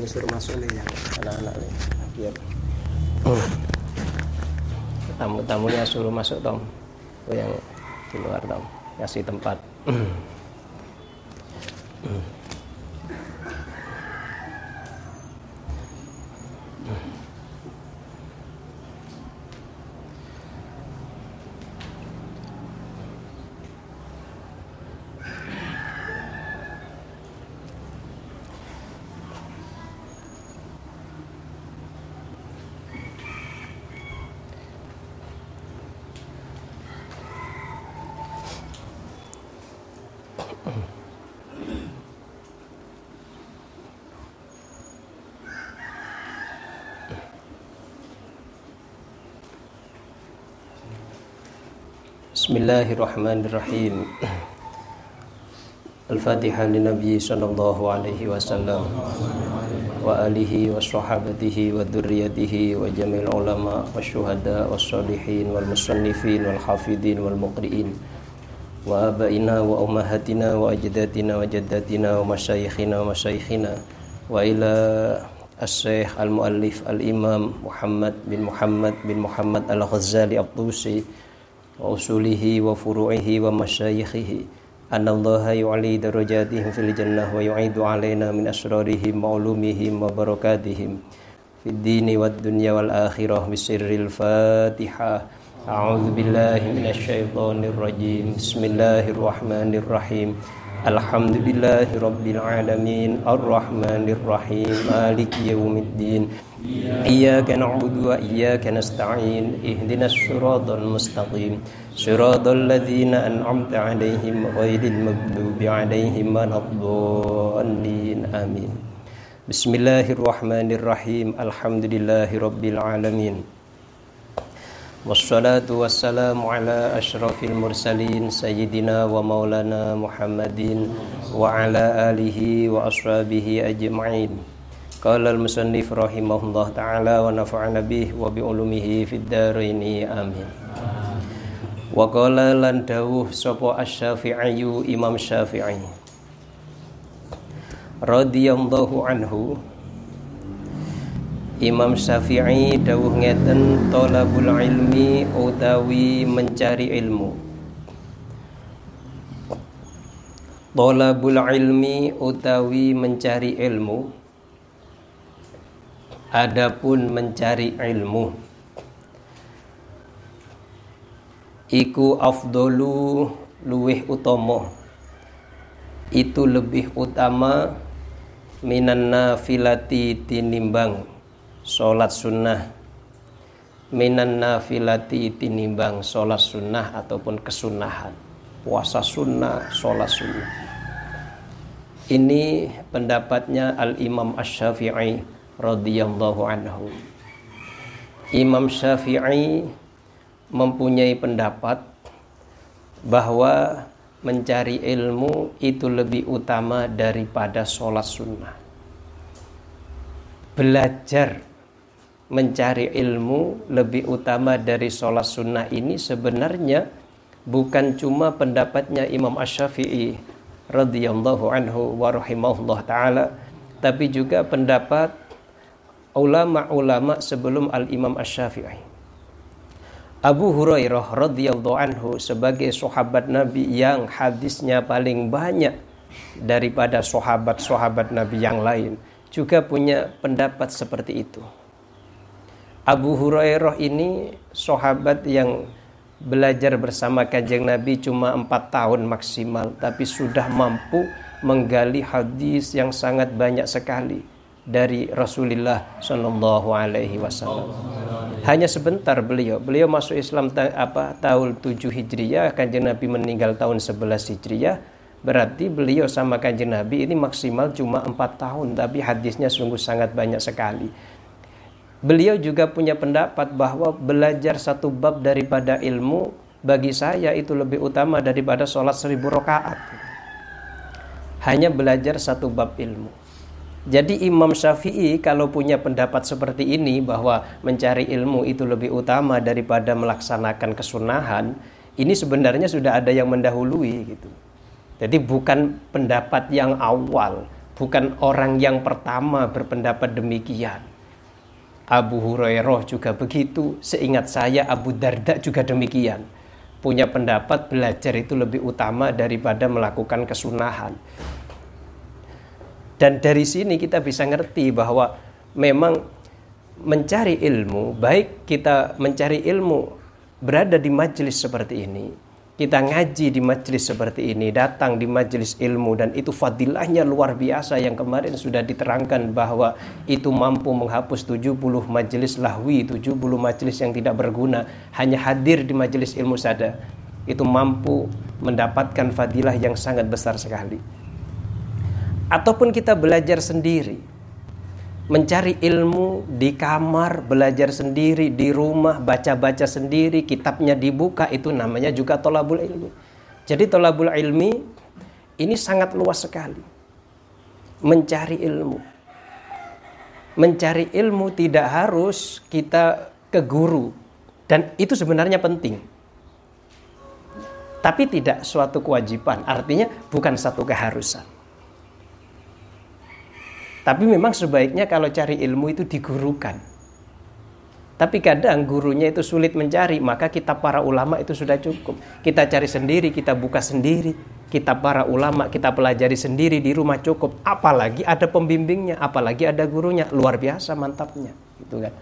lain suruh masuk nih yang anak-anak nih. Biar tamu-tamunya suruh masuk tom. Oh, yang di luar tom. Kasih tempat Bismillahirrahmanirrahim. Al-Fatihah Nabi sallallahu alaihi wasallam wa alihi wa sahabatihi wa dzurriyyatihi wa jamil ulama wa syuhada wa salihin wal musannifin wal hafidin wal muqri'in wa abaina wa ummahatina wa ajdatina wa jaddatina wa masyayikhina wa masyayikhina وأصوله وفروعه ومشايخه أن الله يعلي درجاتهم في الجنة ويعيد علينا من أسرارهم وعلومهم وبركاتهم في الدين والدنيا والآخرة بسر الفاتحة أعوذ بالله من الشيطان الرجيم بسم الله الرحمن الرحيم الحمد لله رب العالمين الرحمن الرحيم مالك يوم الدين إياك نعبد وإياك نستعين اهدنا الصراط المستقيم. صراط الذين أنعمت عليهم غير المغضوب عليهم ولا الضالين. آمين. بسم الله الرحمن الرحيم. الحمد لله رب العالمين. والصلاة والسلام على أشرف المرسلين سيدنا ومولانا محمد وعلى آله وأصحابه أجمعين. Qala al-musannif rahimahullah ta'ala wa nafa'ana bih wa bi ulumihi fid dharaini amin. Wa qala lan dawuh sapa asy-Syafi'i Imam Syafi'i. Radhiyallahu anhu. Imam Syafi'i dawuh ngeten talabul ilmi utawi mencari ilmu. Talabul ilmi utawi mencari ilmu. Adapun mencari ilmu iku afdolu luwih utama. Itu lebih utama minan nafilati tinimbang salat sunnah. Minan nafilati tinimbang salat sunnah ataupun kesunahan. Puasa sunnah salat sunnah. Ini pendapatnya Al Imam Asy-Syafi'i radhiyallahu anhu. Imam Syafi'i mempunyai pendapat bahwa mencari ilmu itu lebih utama daripada sholat sunnah. Belajar mencari ilmu lebih utama dari sholat sunnah ini sebenarnya bukan cuma pendapatnya Imam Ash-Syafi'i radhiyallahu anhu wa taala tapi juga pendapat ulama-ulama sebelum Al-Imam Asy-Syafi'i. Abu Hurairah radhiyallahu anhu sebagai sahabat Nabi yang hadisnya paling banyak daripada sahabat-sahabat Nabi yang lain juga punya pendapat seperti itu. Abu Hurairah ini sahabat yang belajar bersama kanjeng Nabi cuma empat tahun maksimal tapi sudah mampu menggali hadis yang sangat banyak sekali dari Rasulullah Shallallahu Alaihi Wasallam. Hanya sebentar beliau, beliau masuk Islam ta apa tahun 7 Hijriah, kanjeng Nabi meninggal tahun 11 Hijriah. Berarti beliau sama kanjeng Nabi ini maksimal cuma empat tahun, tapi hadisnya sungguh sangat banyak sekali. Beliau juga punya pendapat bahwa belajar satu bab daripada ilmu bagi saya itu lebih utama daripada sholat seribu rakaat. Hanya belajar satu bab ilmu. Jadi Imam Syafi'i kalau punya pendapat seperti ini bahwa mencari ilmu itu lebih utama daripada melaksanakan kesunahan, ini sebenarnya sudah ada yang mendahului gitu. Jadi bukan pendapat yang awal, bukan orang yang pertama berpendapat demikian. Abu Hurairah juga begitu. Seingat saya Abu Darda juga demikian. Punya pendapat belajar itu lebih utama daripada melakukan kesunahan. Dan dari sini kita bisa ngerti bahwa memang mencari ilmu, baik kita mencari ilmu berada di majelis seperti ini, kita ngaji di majelis seperti ini, datang di majelis ilmu dan itu fadilahnya luar biasa yang kemarin sudah diterangkan bahwa itu mampu menghapus 70 majelis lahwi, 70 majelis yang tidak berguna, hanya hadir di majelis ilmu saja. Itu mampu mendapatkan fadilah yang sangat besar sekali. Ataupun kita belajar sendiri, mencari ilmu di kamar, belajar sendiri di rumah, baca-baca sendiri, kitabnya dibuka itu namanya juga tolabul ilmi. Jadi tolabul ilmi ini sangat luas sekali. Mencari ilmu. Mencari ilmu tidak harus kita ke guru dan itu sebenarnya penting. Tapi tidak suatu kewajiban, artinya bukan satu keharusan. Tapi memang sebaiknya kalau cari ilmu itu digurukan. Tapi kadang gurunya itu sulit mencari, maka kita para ulama itu sudah cukup. Kita cari sendiri, kita buka sendiri. Kita para ulama, kita pelajari sendiri di rumah cukup. Apalagi ada pembimbingnya, apalagi ada gurunya. Luar biasa mantapnya. Gitu kan.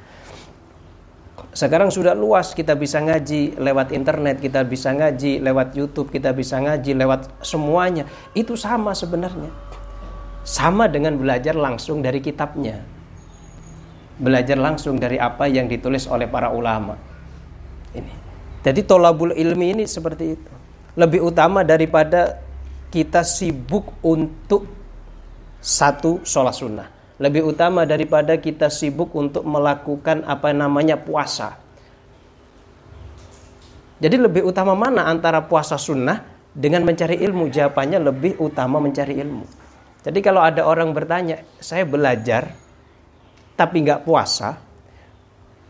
Sekarang sudah luas, kita bisa ngaji lewat internet, kita bisa ngaji lewat YouTube, kita bisa ngaji lewat semuanya. Itu sama sebenarnya sama dengan belajar langsung dari kitabnya. Belajar langsung dari apa yang ditulis oleh para ulama. Ini. Jadi tolabul ilmi ini seperti itu. Lebih utama daripada kita sibuk untuk satu sholat sunnah. Lebih utama daripada kita sibuk untuk melakukan apa namanya puasa. Jadi lebih utama mana antara puasa sunnah dengan mencari ilmu? Jawabannya lebih utama mencari ilmu. Jadi kalau ada orang bertanya, saya belajar tapi nggak puasa,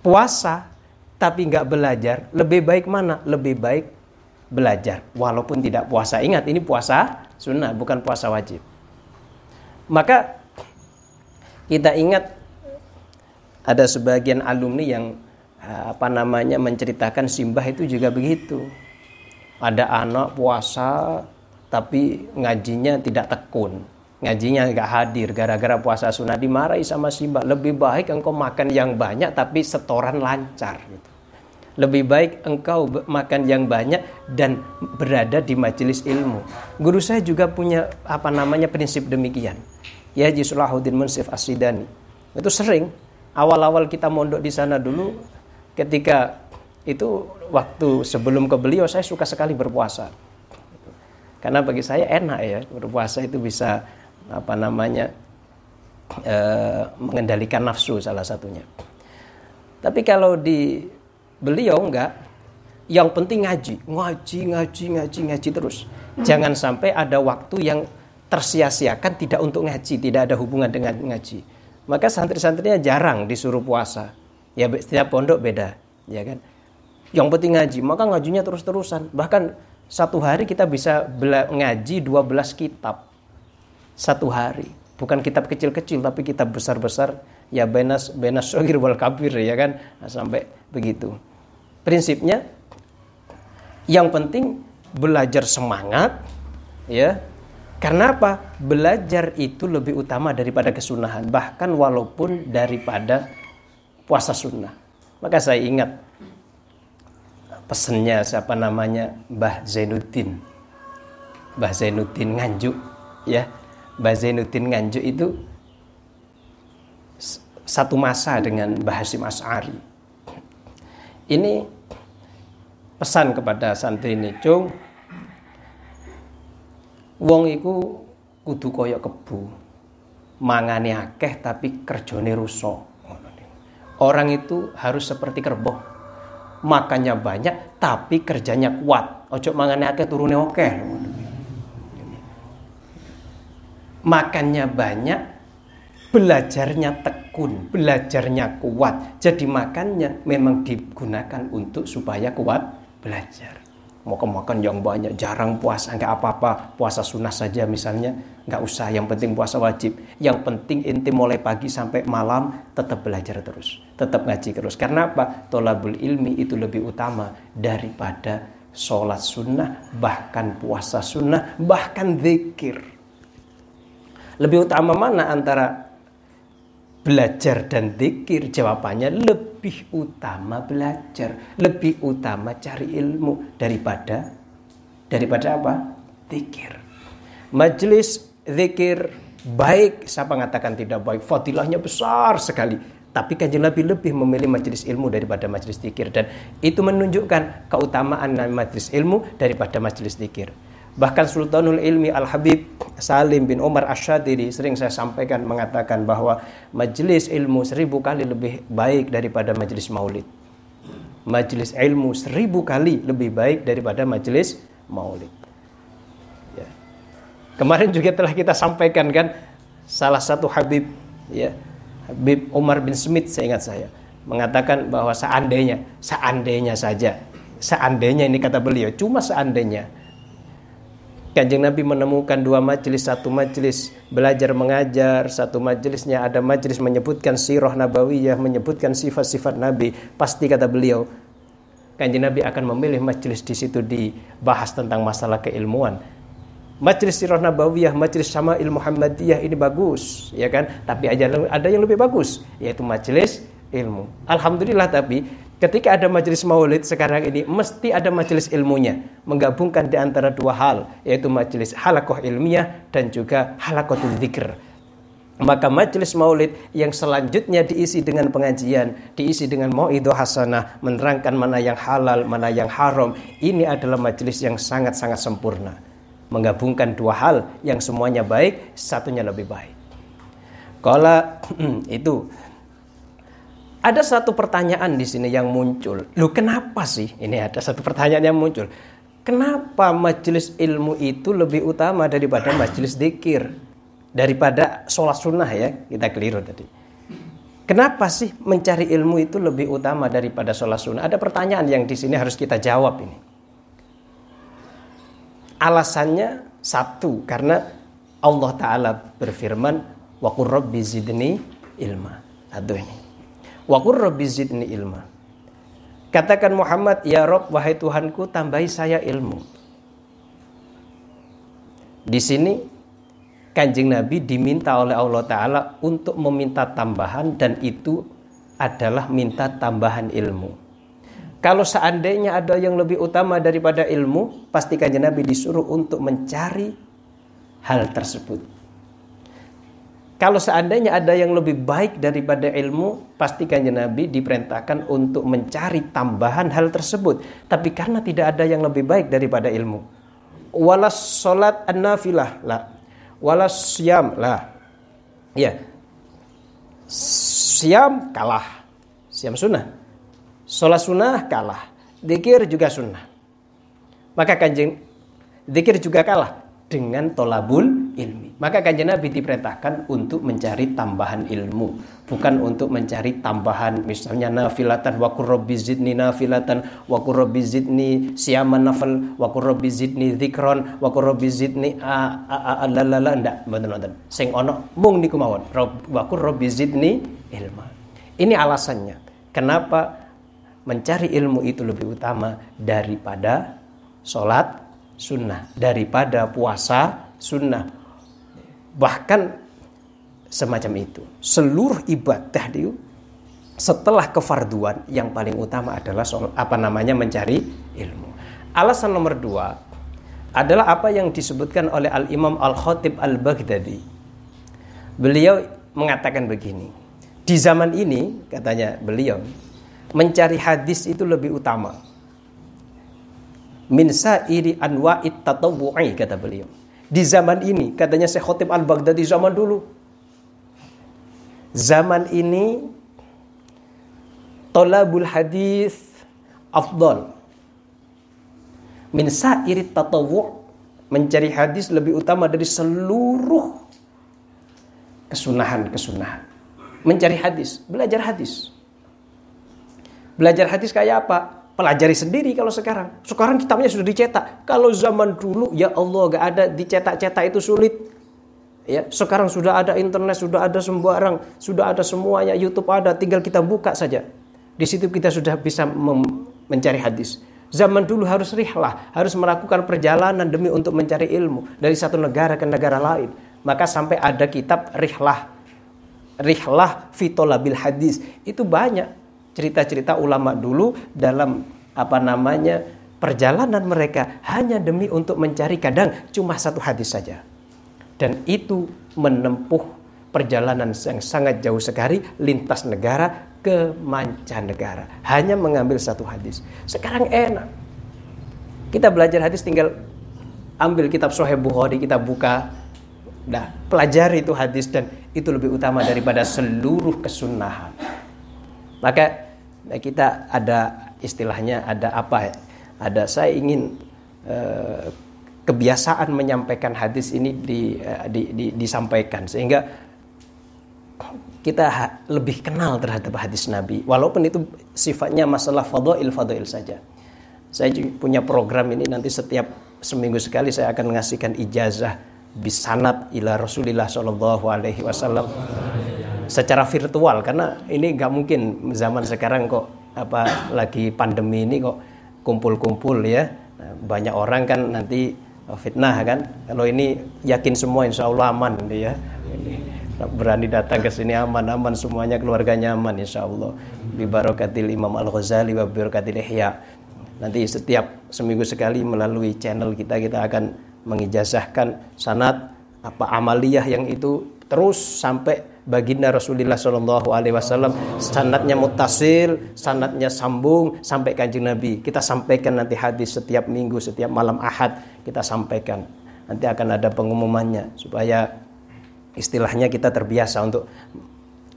puasa tapi nggak belajar, lebih baik mana? Lebih baik belajar walaupun tidak puasa. Ingat ini puasa sunnah bukan puasa wajib. Maka kita ingat ada sebagian alumni yang apa namanya menceritakan simbah itu juga begitu. Ada anak puasa tapi ngajinya tidak tekun ngajinya nggak hadir. Gara-gara puasa sunnah dimarahi sama Simbah lebih baik engkau makan yang banyak tapi setoran lancar gitu. lebih baik engkau makan yang banyak dan berada di majelis ilmu. Guru saya juga punya apa namanya prinsip demikian. Ya Jisulahuddin Munsif Asidani itu sering. Awal-awal kita mondok di sana dulu ketika itu waktu sebelum ke beliau saya suka sekali berpuasa. Karena bagi saya enak ya berpuasa itu bisa apa namanya e, mengendalikan nafsu salah satunya. Tapi kalau di beliau enggak, yang penting ngaji, ngaji, ngaji, ngaji, ngaji terus. Jangan sampai ada waktu yang tersia-siakan tidak untuk ngaji, tidak ada hubungan dengan ngaji. Maka santri-santrinya jarang disuruh puasa. Ya setiap pondok beda, ya kan. Yang penting ngaji, maka ngajinya terus-terusan. Bahkan satu hari kita bisa ngaji 12 kitab satu hari. Bukan kitab kecil-kecil tapi kitab besar-besar ya benas benas sogir wal kabir ya kan nah, sampai begitu. Prinsipnya yang penting belajar semangat ya. Karena apa? Belajar itu lebih utama daripada kesunahan bahkan walaupun daripada puasa sunnah. Maka saya ingat pesennya siapa namanya Mbah Zainuddin. Mbah Zainuddin Nganjuk ya Mbah Zainuddin Nganjuk itu satu masa dengan Mbah Hasim As'ari. Ini pesan kepada santri ini, Cung, wong iku kudu kaya kebu. Mangane akeh tapi kerjone rusak. Orang itu harus seperti kerbau. Makannya banyak tapi kerjanya kuat. Ojo mangane akeh turune oke makannya banyak, belajarnya tekun, belajarnya kuat. Jadi makannya memang digunakan untuk supaya kuat belajar. mau makan yang banyak, jarang puasa, nggak apa-apa, puasa sunnah saja misalnya, nggak usah, yang penting puasa wajib. Yang penting inti mulai pagi sampai malam tetap belajar terus, tetap ngaji terus. Karena apa? Tolabul ilmi itu lebih utama daripada sholat sunnah, bahkan puasa sunnah, bahkan zikir. Lebih utama mana antara belajar dan zikir? Jawabannya lebih utama belajar, lebih utama cari ilmu daripada daripada apa? Zikir. Majelis zikir baik, siapa mengatakan tidak baik? Fadilahnya besar sekali. Tapi kanjeng Nabi lebih memilih majelis ilmu daripada majelis zikir dan itu menunjukkan keutamaan majelis ilmu daripada majelis zikir. Bahkan Sultanul Ilmi Al-Habib Salim bin Umar Asyadiri sering saya sampaikan mengatakan bahwa majelis ilmu seribu kali lebih baik daripada majelis maulid. Majelis ilmu seribu kali lebih baik daripada majelis maulid. Ya. Kemarin juga telah kita sampaikan kan salah satu Habib ya Habib Umar bin Smith saya ingat saya mengatakan bahwa seandainya seandainya saja seandainya ini kata beliau cuma seandainya Kanjeng Nabi menemukan dua majelis, satu majelis belajar mengajar, satu majelisnya ada majelis menyebutkan sirah nabawiyah, menyebutkan sifat-sifat Nabi. Pasti kata beliau, Kanjeng Nabi akan memilih majelis di situ dibahas tentang masalah keilmuan. Majelis sirah nabawiyah, majelis sama ilmu Muhammadiyah ini bagus, ya kan? Tapi ada yang lebih bagus, yaitu majelis ilmu. Alhamdulillah tapi Ketika ada majelis maulid sekarang ini mesti ada majelis ilmunya menggabungkan di antara dua hal yaitu majelis halakoh ilmiah dan juga halakoh dzikr. Maka majelis maulid yang selanjutnya diisi dengan pengajian, diisi dengan mauidhah hasanah, menerangkan mana yang halal, mana yang haram. Ini adalah majelis yang sangat-sangat sempurna. Menggabungkan dua hal yang semuanya baik, satunya lebih baik. Kalau itu ada satu pertanyaan di sini yang muncul. Lu kenapa sih? Ini ada satu pertanyaan yang muncul. Kenapa majelis ilmu itu lebih utama daripada majelis dikir? Daripada sholat sunnah ya, kita keliru tadi. Kenapa sih mencari ilmu itu lebih utama daripada sholat sunnah? Ada pertanyaan yang di sini harus kita jawab ini. Alasannya satu, karena Allah Ta'ala berfirman, wa rabbi zidni ilma. Satu ini. Wa rabbi zidni ilma. Katakan Muhammad, ya Rob, wahai Tuhanku, tambahi saya ilmu. Di sini Kanjeng Nabi diminta oleh Allah Ta'ala untuk meminta tambahan dan itu adalah minta tambahan ilmu. Kalau seandainya ada yang lebih utama daripada ilmu, pasti Kanjeng Nabi disuruh untuk mencari hal tersebut. Kalau seandainya ada yang lebih baik daripada ilmu, pastikan Nabi diperintahkan untuk mencari tambahan hal tersebut. Tapi karena tidak ada yang lebih baik daripada ilmu. Walas solat an-nafilah lah. Walas siam lah. Ya. Siam kalah. Siam sunnah. Solat sunnah kalah. Dikir juga sunnah. Maka kanjeng dikir juga kalah dengan tolabul ilmi. Maka kanjeng Nabi diperintahkan untuk mencari tambahan ilmu, bukan untuk mencari tambahan misalnya nafilatan wa qurrabbi zidni nafilatan wa qurrabbi zidni siaman nafal wa qurrabbi zidni dzikron wa qurrabbi zidni alalala ndak mboten-mboten. Sing ono mung niku mawon wa qurrabbi zidni ilma. Ini alasannya kenapa mencari ilmu itu lebih utama daripada sholat sunnah daripada puasa sunnah bahkan semacam itu. Seluruh ibadah itu setelah kefarduan yang paling utama adalah soal apa namanya mencari ilmu. Alasan nomor dua adalah apa yang disebutkan oleh al Imam al Khatib al Baghdadi beliau mengatakan begini di zaman ini katanya beliau mencari hadis itu lebih utama. Min sa'iri anwa'it tatawwu'i kata beliau. Di zaman ini, katanya Syekh Khotib Al-Baghdadi zaman dulu. Zaman ini tolabul hadis afdal. Min sa'iri tatawwu' mencari hadis lebih utama dari seluruh kesunahan-kesunahan. Mencari hadis, belajar hadis. Belajar hadis kayak apa? Pelajari sendiri kalau sekarang. Sekarang kitabnya sudah dicetak. Kalau zaman dulu ya Allah gak ada dicetak-cetak itu sulit. Ya, sekarang sudah ada internet, sudah ada sembarang, sudah ada semuanya, YouTube ada, tinggal kita buka saja. Di situ kita sudah bisa mencari hadis. Zaman dulu harus rihlah, harus melakukan perjalanan demi untuk mencari ilmu dari satu negara ke negara lain. Maka sampai ada kitab rihlah. Rihlah fitolabil hadis. Itu banyak cerita-cerita ulama dulu dalam apa namanya perjalanan mereka hanya demi untuk mencari kadang cuma satu hadis saja. Dan itu menempuh perjalanan yang sangat jauh sekali lintas negara ke mancanegara. Hanya mengambil satu hadis. Sekarang enak. Kita belajar hadis tinggal ambil kitab Sahih Bukhari, kita buka. Nah, pelajari itu hadis dan itu lebih utama daripada seluruh kesunahan. Maka kita ada istilahnya ada apa ya? Ada saya ingin uh, kebiasaan menyampaikan hadis ini di, uh, di, di, disampaikan sehingga kita lebih kenal terhadap hadis Nabi walaupun itu sifatnya masalah fadail fadail saja. Saya punya program ini nanti setiap seminggu sekali saya akan mengasihkan ijazah bisanat ila Rasulillah Shallallahu alaihi wasallam secara virtual karena ini nggak mungkin zaman sekarang kok apa lagi pandemi ini kok kumpul-kumpul ya. Banyak orang kan nanti fitnah kan. Kalau ini yakin semua insya Allah aman ya. berani datang ke sini aman-aman semuanya keluarganya aman insya Allah. Bi barokatil Imam Al Ghazali wa barokatil Ihya. Nanti setiap seminggu sekali melalui channel kita kita akan mengijazahkan sanat apa amaliyah yang itu terus sampai baginda Rasulullah Shallallahu Alaihi Wasallam sanatnya mutasil, sanatnya sambung sampai kanjeng Nabi. Kita sampaikan nanti hadis setiap minggu, setiap malam ahad kita sampaikan. Nanti akan ada pengumumannya supaya istilahnya kita terbiasa untuk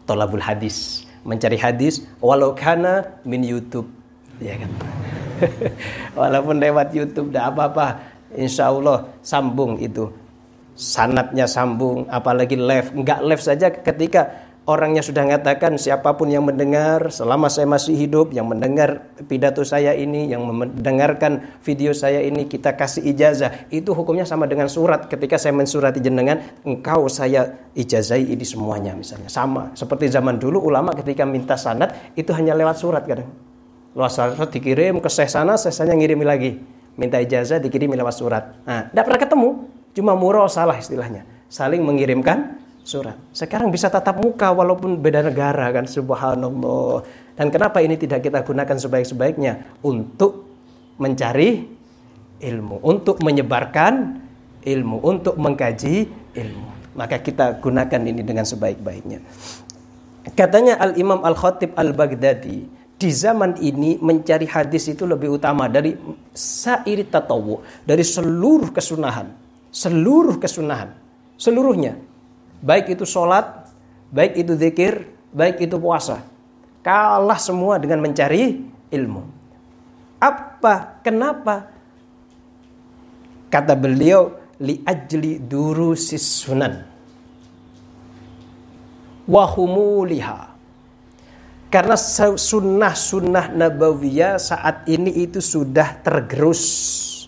tolabul hadis, mencari hadis walau kana min YouTube, ya kan? Walaupun lewat YouTube, tidak apa-apa. Insya Allah sambung itu sanatnya sambung, apalagi live. Enggak live saja ketika orangnya sudah mengatakan siapa pun yang mendengar selama saya masih hidup, yang mendengar pidato saya ini, yang mendengarkan video saya ini, kita kasih ijazah. Itu hukumnya sama dengan surat. Ketika saya mensurati jenengan, engkau saya ijazahi ini semuanya misalnya. Sama. Seperti zaman dulu ulama ketika minta sanat, itu hanya lewat surat kadang. Lewat surat dikirim ke saya sana, saya sana ngirimi lagi. Minta ijazah dikirimi lewat surat. Nah, tidak pernah ketemu Cuma murau salah istilahnya. Saling mengirimkan surat. Sekarang bisa tatap muka walaupun beda negara kan subhanallah. Dan kenapa ini tidak kita gunakan sebaik-sebaiknya? Untuk mencari ilmu. Untuk menyebarkan ilmu. Untuk mengkaji ilmu. Maka kita gunakan ini dengan sebaik-baiknya. Katanya Al-Imam Al-Khatib Al-Baghdadi, di zaman ini mencari hadis itu lebih utama dari sairi tatawu, dari seluruh kesunahan seluruh kesunahan, seluruhnya. Baik itu sholat, baik itu zikir, baik itu puasa. Kalah semua dengan mencari ilmu. Apa? Kenapa? Kata beliau, li ajli durusis sunan. Wahumuliha. Karena sunnah-sunnah nabawiyah saat ini itu sudah tergerus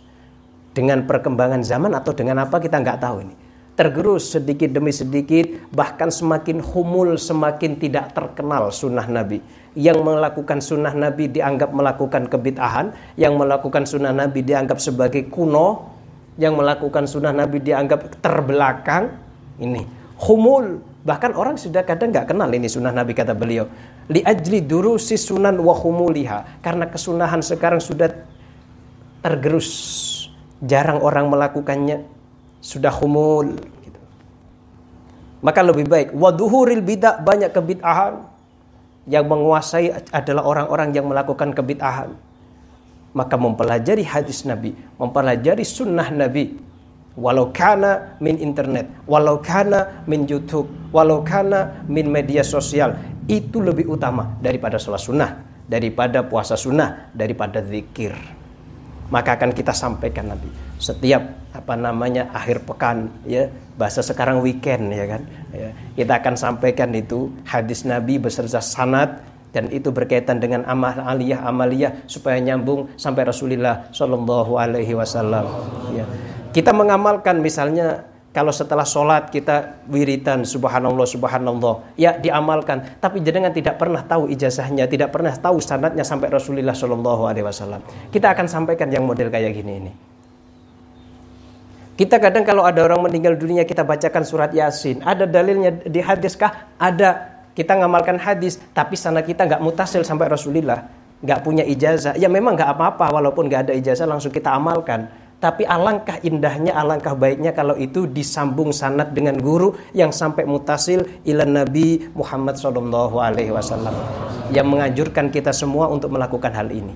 dengan perkembangan zaman atau dengan apa kita nggak tahu ini. Tergerus sedikit demi sedikit, bahkan semakin humul, semakin tidak terkenal sunnah Nabi. Yang melakukan sunnah Nabi dianggap melakukan kebitahan, yang melakukan sunnah Nabi dianggap sebagai kuno, yang melakukan sunnah Nabi dianggap terbelakang. Ini humul, bahkan orang sudah kadang nggak kenal ini sunnah Nabi kata beliau. Li ajli duru si sunan wa humuliha. Karena kesunahan sekarang sudah tergerus jarang orang melakukannya, sudah humul. Gitu. Maka lebih baik waduhuril bidah banyak kebid'ahan yang menguasai adalah orang-orang yang melakukan kebid'ahan. Maka mempelajari hadis Nabi, mempelajari sunnah Nabi, walau kana min internet, walau kana min YouTube, walau kana min media sosial, itu lebih utama daripada sholat sunnah, daripada puasa sunnah, daripada zikir maka akan kita sampaikan nanti setiap apa namanya akhir pekan ya bahasa sekarang weekend ya kan ya, kita akan sampaikan itu hadis Nabi beserta sanad dan itu berkaitan dengan amal aliyah amaliyah supaya nyambung sampai Rasulullah Shallallahu Alaihi. Ya. Kita mengamalkan misalnya kalau setelah sholat kita wiritan subhanallah subhanallah. Ya diamalkan. Tapi jenengan tidak pernah tahu ijazahnya tidak pernah tahu sanatnya sampai Rasulullah Shallallahu Alaihi Wasallam. Kita akan sampaikan yang model kayak gini ini. Kita kadang kalau ada orang meninggal dunia kita bacakan surat yasin. Ada dalilnya di hadis kah? Ada. Kita ngamalkan hadis, tapi sana kita nggak mutasil sampai Rasulullah, nggak punya ijazah. Ya memang nggak apa-apa, walaupun nggak ada ijazah langsung kita amalkan. Tapi alangkah indahnya, alangkah baiknya kalau itu disambung sanat dengan guru yang sampai mutasil ila Nabi Muhammad Alaihi Wasallam yang menganjurkan kita semua untuk melakukan hal ini.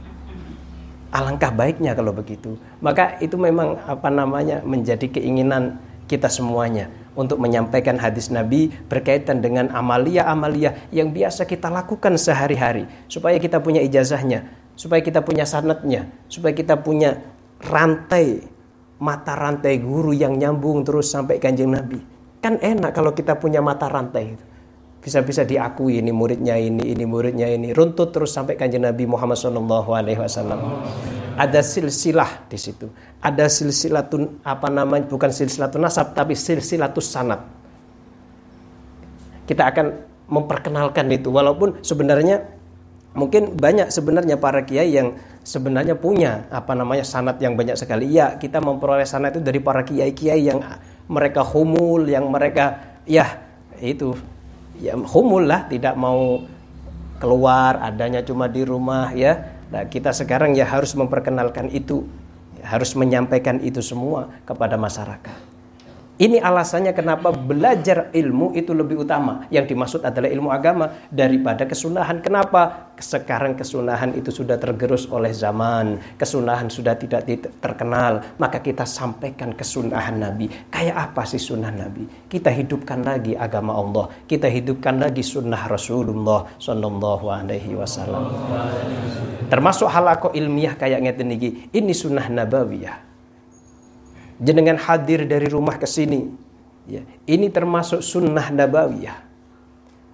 Alangkah baiknya kalau begitu. Maka itu memang apa namanya menjadi keinginan kita semuanya untuk menyampaikan hadis Nabi berkaitan dengan amalia-amalia yang biasa kita lakukan sehari-hari supaya kita punya ijazahnya, supaya kita punya sanatnya, supaya kita punya rantai mata rantai guru yang nyambung terus sampai kanjeng Nabi. Kan enak kalau kita punya mata rantai itu. Bisa-bisa diakui ini muridnya ini, ini muridnya ini, runtut terus sampai kanjeng Nabi Muhammad SAW ada silsilah di situ. Ada silsilatun apa namanya bukan silsilatun nasab tapi silsilatus sanat. Kita akan memperkenalkan itu walaupun sebenarnya mungkin banyak sebenarnya para kiai yang sebenarnya punya apa namanya sanat yang banyak sekali. Ya, kita memperoleh sanat itu dari para kiai-kiai yang mereka humul, yang mereka ya itu ya humul lah, tidak mau keluar, adanya cuma di rumah ya Nah, kita sekarang ya harus memperkenalkan itu, harus menyampaikan itu semua kepada masyarakat. Ini alasannya kenapa belajar ilmu itu lebih utama. Yang dimaksud adalah ilmu agama daripada kesunahan. Kenapa? Sekarang kesunahan itu sudah tergerus oleh zaman. Kesunahan sudah tidak terkenal. Maka kita sampaikan kesunahan Nabi. Kayak apa sih sunnah Nabi? Kita hidupkan lagi agama Allah. Kita hidupkan lagi sunnah Rasulullah Sallallahu Alaihi Wasallam. Termasuk halako ilmiah kayak ngeten Ini sunnah nabawiyah jenengan hadir dari rumah ke sini. Ya, ini termasuk sunnah nabawiyah.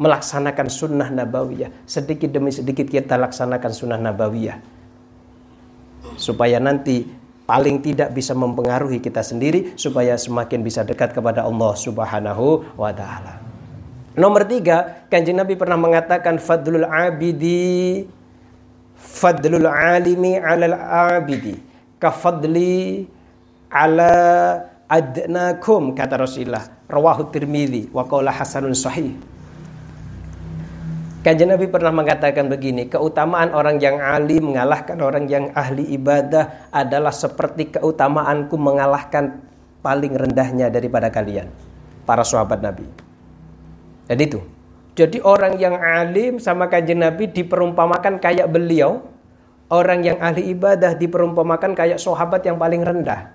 Melaksanakan sunnah nabawiyah. Sedikit demi sedikit kita laksanakan sunnah nabawiyah. Supaya nanti paling tidak bisa mempengaruhi kita sendiri. Supaya semakin bisa dekat kepada Allah subhanahu wa ta'ala. Nomor tiga, kanjeng Nabi pernah mengatakan fadlul abidi fadlul alimi alal abidi kafadli ala adnakum kata Rasulullah rawahu Tirmidzi wa qala hasanun sahih Kanjeng Nabi pernah mengatakan begini, keutamaan orang yang alim mengalahkan orang yang ahli ibadah adalah seperti keutamaanku mengalahkan paling rendahnya daripada kalian, para sahabat Nabi. Jadi itu. Jadi orang yang alim sama kanjeng Nabi diperumpamakan kayak beliau, orang yang ahli ibadah diperumpamakan kayak sahabat yang paling rendah.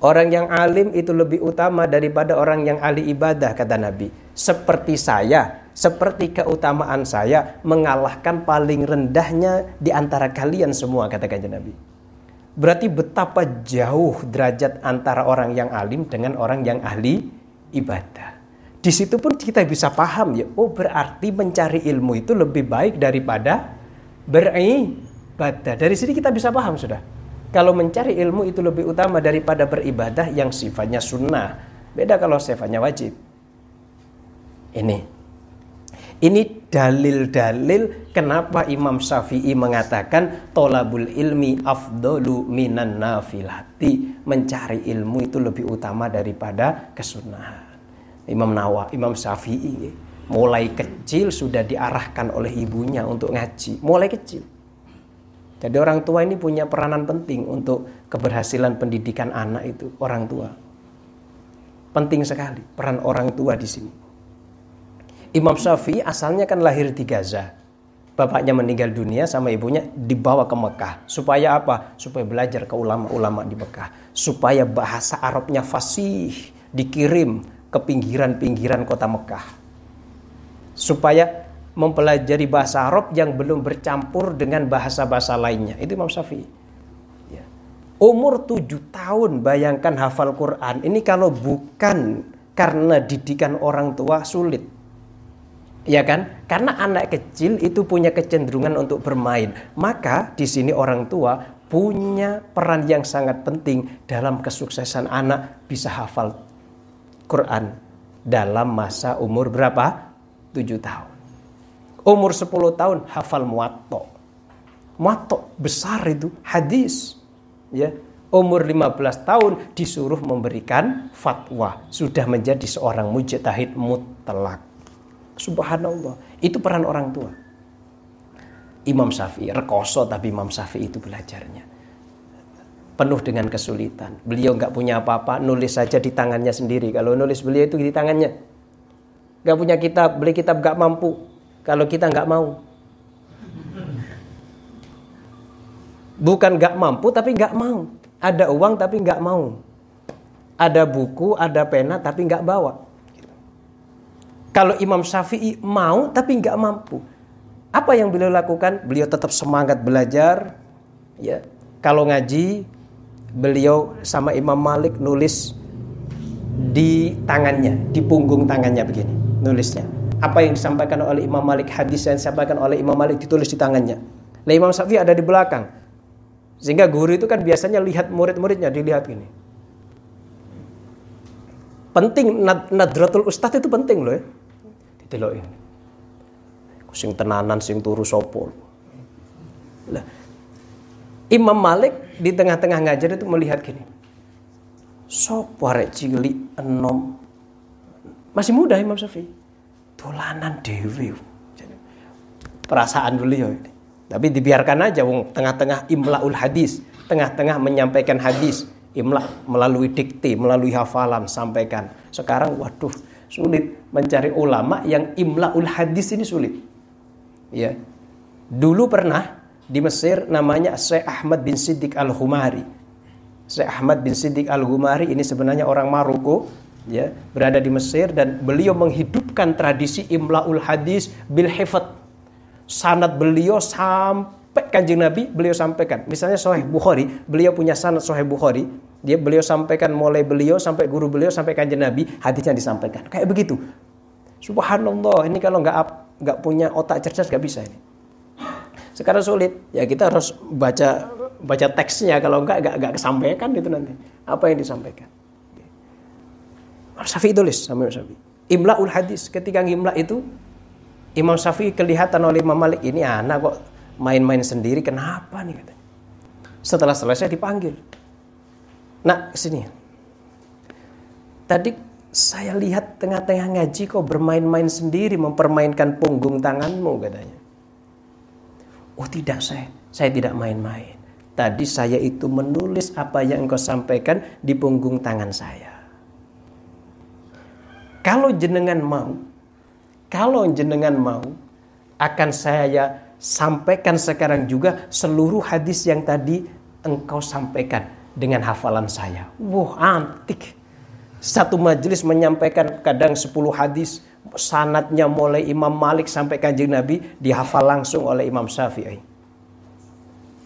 Orang yang alim itu lebih utama daripada orang yang ahli ibadah kata Nabi. Seperti saya, seperti keutamaan saya mengalahkan paling rendahnya di antara kalian semua kata kanjeng Nabi. Berarti betapa jauh derajat antara orang yang alim dengan orang yang ahli ibadah. Di situ pun kita bisa paham ya, oh berarti mencari ilmu itu lebih baik daripada beribadah. Dari sini kita bisa paham sudah. Kalau mencari ilmu itu lebih utama daripada beribadah yang sifatnya sunnah. Beda kalau sifatnya wajib. Ini. Ini dalil-dalil kenapa Imam Syafi'i mengatakan tolabul ilmi afdolu minan nafilati. Mencari ilmu itu lebih utama daripada kesunahan. Imam Nawawi, Imam Syafi'i mulai kecil sudah diarahkan oleh ibunya untuk ngaji. Mulai kecil jadi orang tua ini punya peranan penting untuk keberhasilan pendidikan anak itu orang tua. Penting sekali peran orang tua di sini. Imam Syafi'i asalnya kan lahir di Gaza. Bapaknya meninggal dunia sama ibunya dibawa ke Mekah. Supaya apa? Supaya belajar ke ulama-ulama di Mekah. Supaya bahasa Arabnya fasih dikirim ke pinggiran-pinggiran kota Mekah. Supaya mempelajari bahasa Arab yang belum bercampur dengan bahasa-bahasa lainnya. Itu Imam Syafi'i. Ya. Umur tujuh tahun bayangkan hafal Quran. Ini kalau bukan karena didikan orang tua sulit. Ya kan? Karena anak kecil itu punya kecenderungan untuk bermain. Maka di sini orang tua punya peran yang sangat penting dalam kesuksesan anak bisa hafal Quran dalam masa umur berapa? 7 tahun. Umur 10 tahun hafal muatto. Muatto besar itu hadis. Ya, umur 15 tahun disuruh memberikan fatwa, sudah menjadi seorang mujtahid mutlak. Subhanallah. Itu peran orang tua. Imam Syafi'i, rekoso tapi Imam Syafi'i itu belajarnya. Penuh dengan kesulitan. Beliau nggak punya apa-apa, nulis saja di tangannya sendiri. Kalau nulis beliau itu di tangannya. Nggak punya kitab, beli kitab nggak mampu. Kalau kita nggak mau. Bukan nggak mampu tapi nggak mau. Ada uang tapi nggak mau. Ada buku, ada pena tapi nggak bawa. Kalau Imam Syafi'i mau tapi nggak mampu. Apa yang beliau lakukan? Beliau tetap semangat belajar. Ya, kalau ngaji, beliau sama Imam Malik nulis di tangannya, di punggung tangannya begini, nulisnya. Apa yang disampaikan oleh Imam Malik, hadis yang disampaikan oleh Imam Malik ditulis di tangannya. Nah Imam Syafi'i ada di belakang. Sehingga guru itu kan biasanya lihat murid-muridnya, dilihat gini. Penting nadratul ustadz itu penting loh ya delok ini. Sing tenanan sing turu sapa. Lah Imam Malik di tengah-tengah ngajar itu melihat gini. Sopo arek cilik enom. Masih muda Imam Syafi'i. Tolanan dewi. Perasaan beliau ini. Tapi dibiarkan aja wong tengah-tengah imlaul hadis, tengah-tengah menyampaikan hadis, imla melalui dikti, melalui hafalan sampaikan. Sekarang waduh, sulit mencari ulama yang imlaul hadis ini sulit. Ya. Dulu pernah di Mesir namanya Syekh Ahmad bin Siddiq Al-Humari. Syekh Ahmad bin Siddiq Al-Humari ini sebenarnya orang Maroko, ya, berada di Mesir dan beliau menghidupkan tradisi imlaul hadis bil hifat. Sanad beliau sampai Kanjeng Nabi beliau sampaikan. Misalnya Sahih Bukhari, beliau punya sanad Sahih Bukhari, dia beliau sampaikan mulai beliau sampai guru beliau sampai kanjeng Nabi hadisnya disampaikan. Kayak begitu. Subhanallah, ini kalau nggak nggak punya otak cerdas nggak bisa ini. Sekarang sulit, ya kita harus baca baca teksnya kalau nggak nggak nggak kesampaikan itu nanti. Apa yang disampaikan? Imam Syafi'i tulis sama Imam Syafi'i. Imlaul hadis ketika ngimla itu Imam Syafi'i kelihatan oleh Imam Malik ini anak kok main-main sendiri kenapa nih katanya. Setelah selesai dipanggil. Nak, sini. Tadi saya lihat tengah-tengah ngaji kok bermain-main sendiri mempermainkan punggung tanganmu katanya. Oh tidak saya, saya tidak main-main. Tadi saya itu menulis apa yang engkau sampaikan di punggung tangan saya. Kalau jenengan mau, kalau jenengan mau, akan saya sampaikan sekarang juga seluruh hadis yang tadi engkau sampaikan dengan hafalan saya. Wah, antik. Satu majelis menyampaikan kadang 10 hadis, sanatnya mulai Imam Malik sampai kanjeng Nabi dihafal langsung oleh Imam Syafi'i.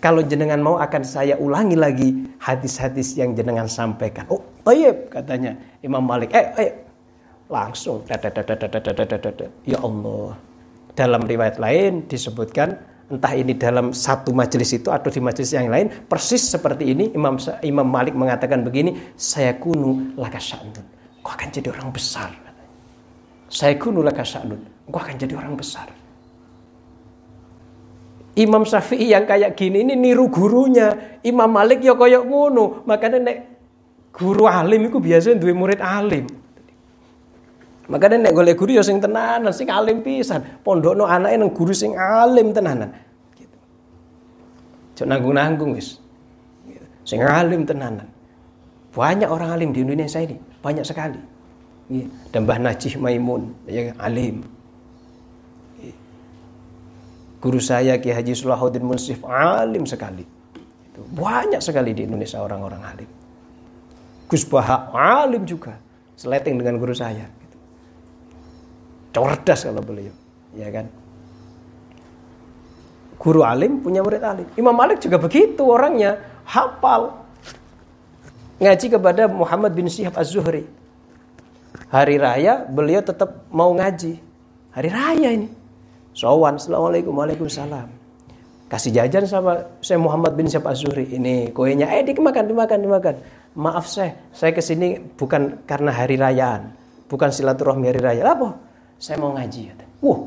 Kalau jenengan mau akan saya ulangi lagi hadis-hadis yang jenengan sampaikan. Oh, tayyib katanya Imam Malik. Eh, eh langsung. Ya Allah. Dalam riwayat lain disebutkan entah ini dalam satu majelis itu atau di majelis yang lain persis seperti ini Imam Imam Malik mengatakan begini saya kunu laka sya'nun. Kau akan jadi orang besar saya kunu laka sya'nun. Kau akan jadi orang besar. Imam Syafi'i yang kayak gini ini niru gurunya. Imam Malik ya koyok ngono. Makanya nek guru alim itu biasanya dua murid alim Makanya nek golek guru ya sing tenanan, sing alim pisan. Pondokno anake nang guru sing alim tenanan. Gitu. Cok nanggung-nanggung wis. Gitu. Sing alim tenanan. Banyak orang alim di Indonesia ini, banyak sekali. Gitu. Dan Mbah Najih Maimun, ya alim. Gitu. Guru saya Ki Haji Sulahuddin Munsif alim sekali. Gitu. Banyak sekali di Indonesia orang-orang alim. Gus Baha alim juga. Seleting dengan guru saya cerdas kalau beliau ya kan guru alim punya murid alim Imam Malik juga begitu orangnya hafal ngaji kepada Muhammad bin Syihab Az-Zuhri hari raya beliau tetap mau ngaji hari raya ini. Sowan, assalamualaikum, waalaikumsalam. Kasih jajan sama saya Muhammad bin Syab Azuri. Ini kuenya, eh dimakan, dimakan, dimakan. Maaf saya, saya ke sini bukan karena hari rayaan, bukan silaturahmi hari raya. Apa? Saya mau ngaji. Wah,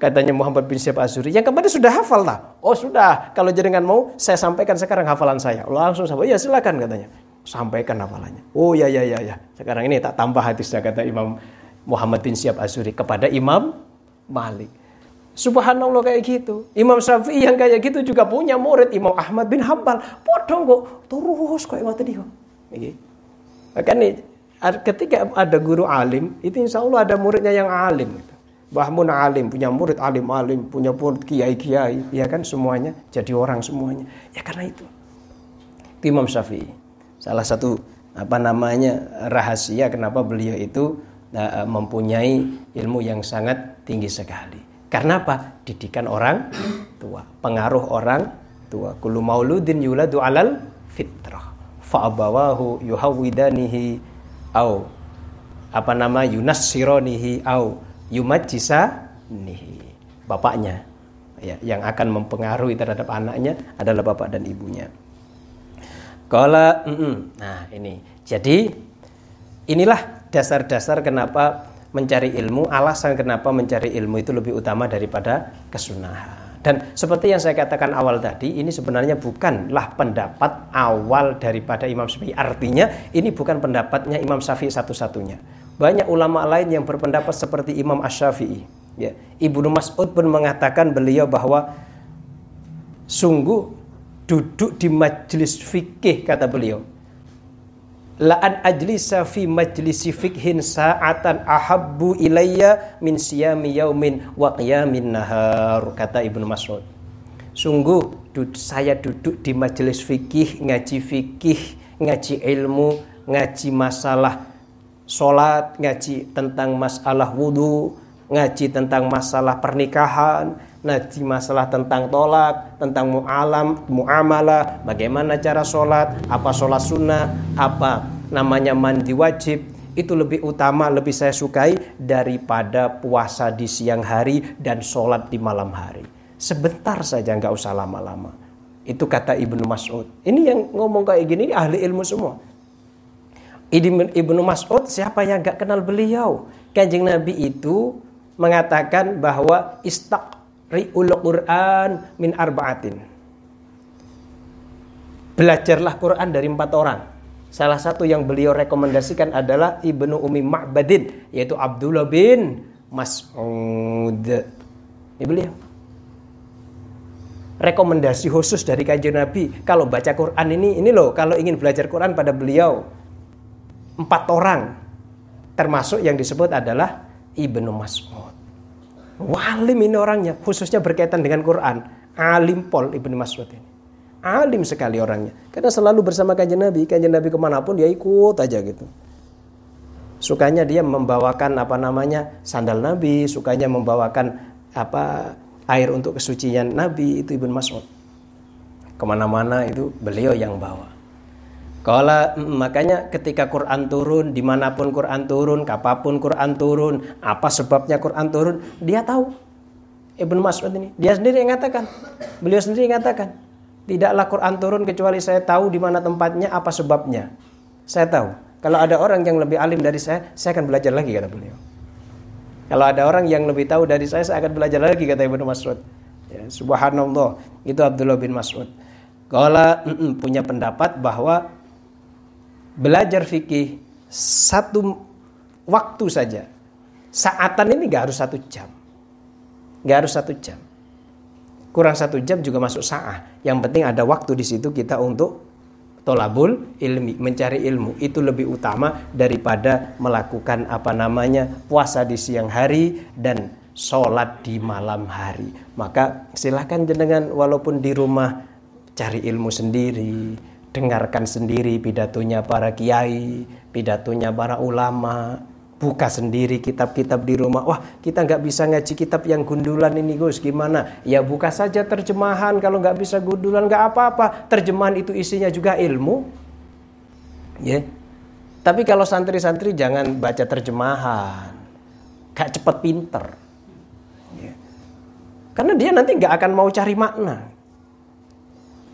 katanya Muhammad bin Syab Azuri. Yang kemarin sudah hafal lah. Oh sudah, kalau jenengan mau saya sampaikan sekarang hafalan saya. Langsung sampaikan, ya silakan katanya. Sampaikan hafalannya. Oh ya ya ya ya. Sekarang ini tak tambah hadisnya kata Imam Muhammad bin Syab Azuri kepada Imam Malik. Subhanallah kayak gitu. Imam Syafi'i yang kayak gitu juga punya murid Imam Ahmad bin Hambal. Podong kok terus kok ngoten niku. Nggih. Makanya ketika ada guru alim, itu insya Allah ada muridnya yang alim. Gitu. Bahmun alim, punya murid alim-alim, punya murid kiai-kiai, ya kan semuanya jadi orang semuanya. Ya karena itu. itu Imam Syafi'i. Salah satu apa namanya rahasia kenapa beliau itu uh, mempunyai ilmu yang sangat tinggi sekali. Karena apa? Didikan orang tua, pengaruh orang tua. Kullu mauludin yuladu alal fitrah. Fa'abawahu yuhawidanihi au apa nama yunassironihi au nihi Bapaknya ya, yang akan mempengaruhi terhadap anaknya adalah bapak dan ibunya. -mm. nah ini. Jadi inilah dasar-dasar kenapa mencari ilmu, alasan kenapa mencari ilmu itu lebih utama daripada kesunahan. Dan seperti yang saya katakan awal tadi, ini sebenarnya bukanlah pendapat awal daripada Imam Syafi'i. Artinya ini bukan pendapatnya Imam Syafi'i satu-satunya. Banyak ulama lain yang berpendapat seperti Imam Ash-Syafi'i. Ya. Ibnu Mas'ud pun mengatakan beliau bahwa sungguh duduk di majelis fikih kata beliau la an ajlisa fi majlisi fikhin sa'atan ahabbu ilayya min siyami yaumin wa qiyamin nahar kata Ibnu Mas'ud. Sungguh saya duduk di majelis fikih ngaji fikih ngaji ilmu ngaji masalah solat ngaji tentang masalah wudhu ngaji tentang masalah pernikahan ngaji masalah tentang tolak, tentang mu'alam, mu'amalah, bagaimana cara sholat, apa sholat sunnah, apa namanya mandi wajib, itu lebih utama, lebih saya sukai daripada puasa di siang hari dan sholat di malam hari. Sebentar saja, nggak usah lama-lama. Itu kata Ibnu Mas'ud. Ini yang ngomong kayak gini, ahli ilmu semua. Ibnu Mas'ud siapa yang nggak kenal beliau? Kanjeng Nabi itu mengatakan bahwa istak ri'ul Quran min arba'atin. Belajarlah Quran dari empat orang. Salah satu yang beliau rekomendasikan adalah Ibnu Umi Ma'badin yaitu Abdullah bin Mas'ud. Ini beliau. Rekomendasi khusus dari kajian Nabi kalau baca Quran ini ini loh kalau ingin belajar Quran pada beliau empat orang termasuk yang disebut adalah Ibnu Mas'ud. Walim ini orangnya, khususnya berkaitan dengan Quran. Alim pol Ibnu Mas'ud ini. Alim sekali orangnya. Karena selalu bersama kanjeng Nabi. Kanjeng Nabi ke mana pun dia ikut aja gitu. Sukanya dia membawakan apa namanya sandal Nabi. Sukanya membawakan apa air untuk kesucian Nabi. Itu Ibnu Mas'ud. Ke mana-mana itu beliau yang bawa. Kala makanya ketika Quran turun, di mana pun Quran turun, kapan pun Quran turun, apa sebabnya Quran turun, dia tahu. Ibnu Mas'ud ini, dia sendiri yang mengatakan, beliau sendiri yang mengatakan, tidaklah Quran turun kecuali saya tahu di mana tempatnya, apa sebabnya. Saya tahu. Kalau ada orang yang lebih alim dari saya, saya akan belajar lagi kata beliau. Kalau ada orang yang lebih tahu dari saya, saya akan belajar lagi kata Ibnu Mas'ud. Ya, subhanallah, itu Abdullah bin Mas'ud. Kalau punya pendapat bahwa belajar fikih satu waktu saja. Saatan ini gak harus satu jam. Gak harus satu jam. Kurang satu jam juga masuk sa'ah. Yang penting ada waktu di situ kita untuk tolabul ilmi, mencari ilmu. Itu lebih utama daripada melakukan apa namanya puasa di siang hari dan sholat di malam hari. Maka silahkan jenengan walaupun di rumah cari ilmu sendiri, dengarkan sendiri pidatonya para kiai, pidatonya para ulama, buka sendiri kitab-kitab di rumah. Wah, kita nggak bisa ngaji kitab yang gundulan ini, Gus. Gimana? Ya buka saja terjemahan. Kalau nggak bisa gundulan nggak apa-apa. Terjemahan itu isinya juga ilmu. Ya. Tapi kalau santri-santri jangan baca terjemahan. gak cepet pinter. Ya. Karena dia nanti nggak akan mau cari makna.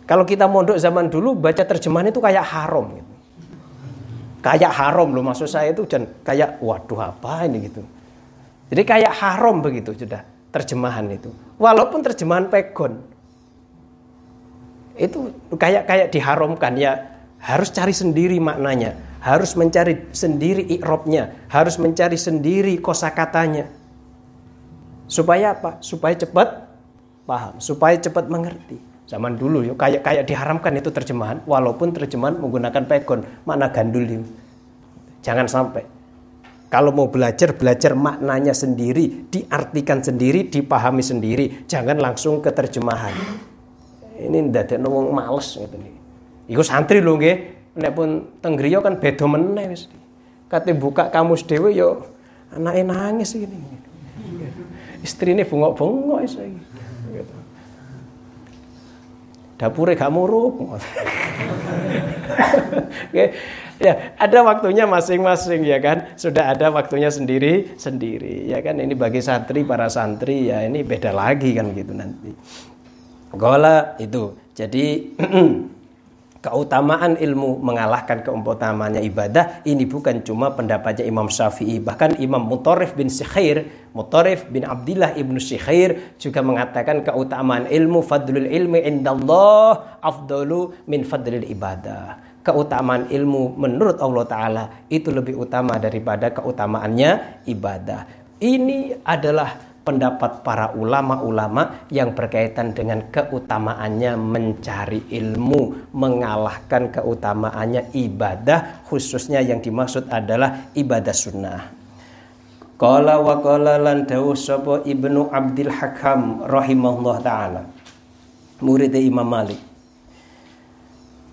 Kalau kita mondok zaman dulu baca terjemahan itu kayak haram. Gitu. Kayak haram loh maksud saya itu dan kayak waduh apa ini gitu. Jadi kayak haram begitu sudah terjemahan itu. Walaupun terjemahan pegon. Itu kayak kayak diharamkan ya harus cari sendiri maknanya, harus mencari sendiri ikrobnya, harus mencari sendiri kosakatanya. Supaya apa? Supaya cepat paham, supaya cepat mengerti. Zaman dulu yuk kayak kayak diharamkan itu terjemahan walaupun terjemahan menggunakan pegon makna gandul itu. Jangan sampai. Kalau mau belajar belajar maknanya sendiri, diartikan sendiri, dipahami sendiri, jangan langsung ke terjemahan. Ini ndak wong males gitu nih. Iku santri lho nggih. Nek pun teng kan beda meneh wis. Kate buka kamus dhewe yo anake nangis ini. Istrine bengok-bengok wis iki dapurnya gak muruk. ya, ada waktunya masing-masing ya kan. Sudah ada waktunya sendiri sendiri ya kan. Ini bagi santri para santri ya ini beda lagi kan gitu nanti. Gola itu. Jadi keutamaan ilmu mengalahkan keutamaan ibadah ini bukan cuma pendapatnya Imam Syafi'i bahkan Imam Mutarif bin Sikhair Mutarif bin Abdullah ibnu Sikhair juga mengatakan keutamaan ilmu fadlul ilmi indallah afdalu min fadlil ibadah. Keutamaan ilmu menurut Allah Ta'ala itu lebih utama daripada keutamaannya ibadah. Ini adalah pendapat para ulama-ulama yang berkaitan dengan keutamaannya mencari ilmu, mengalahkan keutamaannya ibadah, khususnya yang dimaksud adalah ibadah sunnah. Qala wa qala lan Ibnu Abdul Hakam rahimahullah taala. Murid Imam Malik.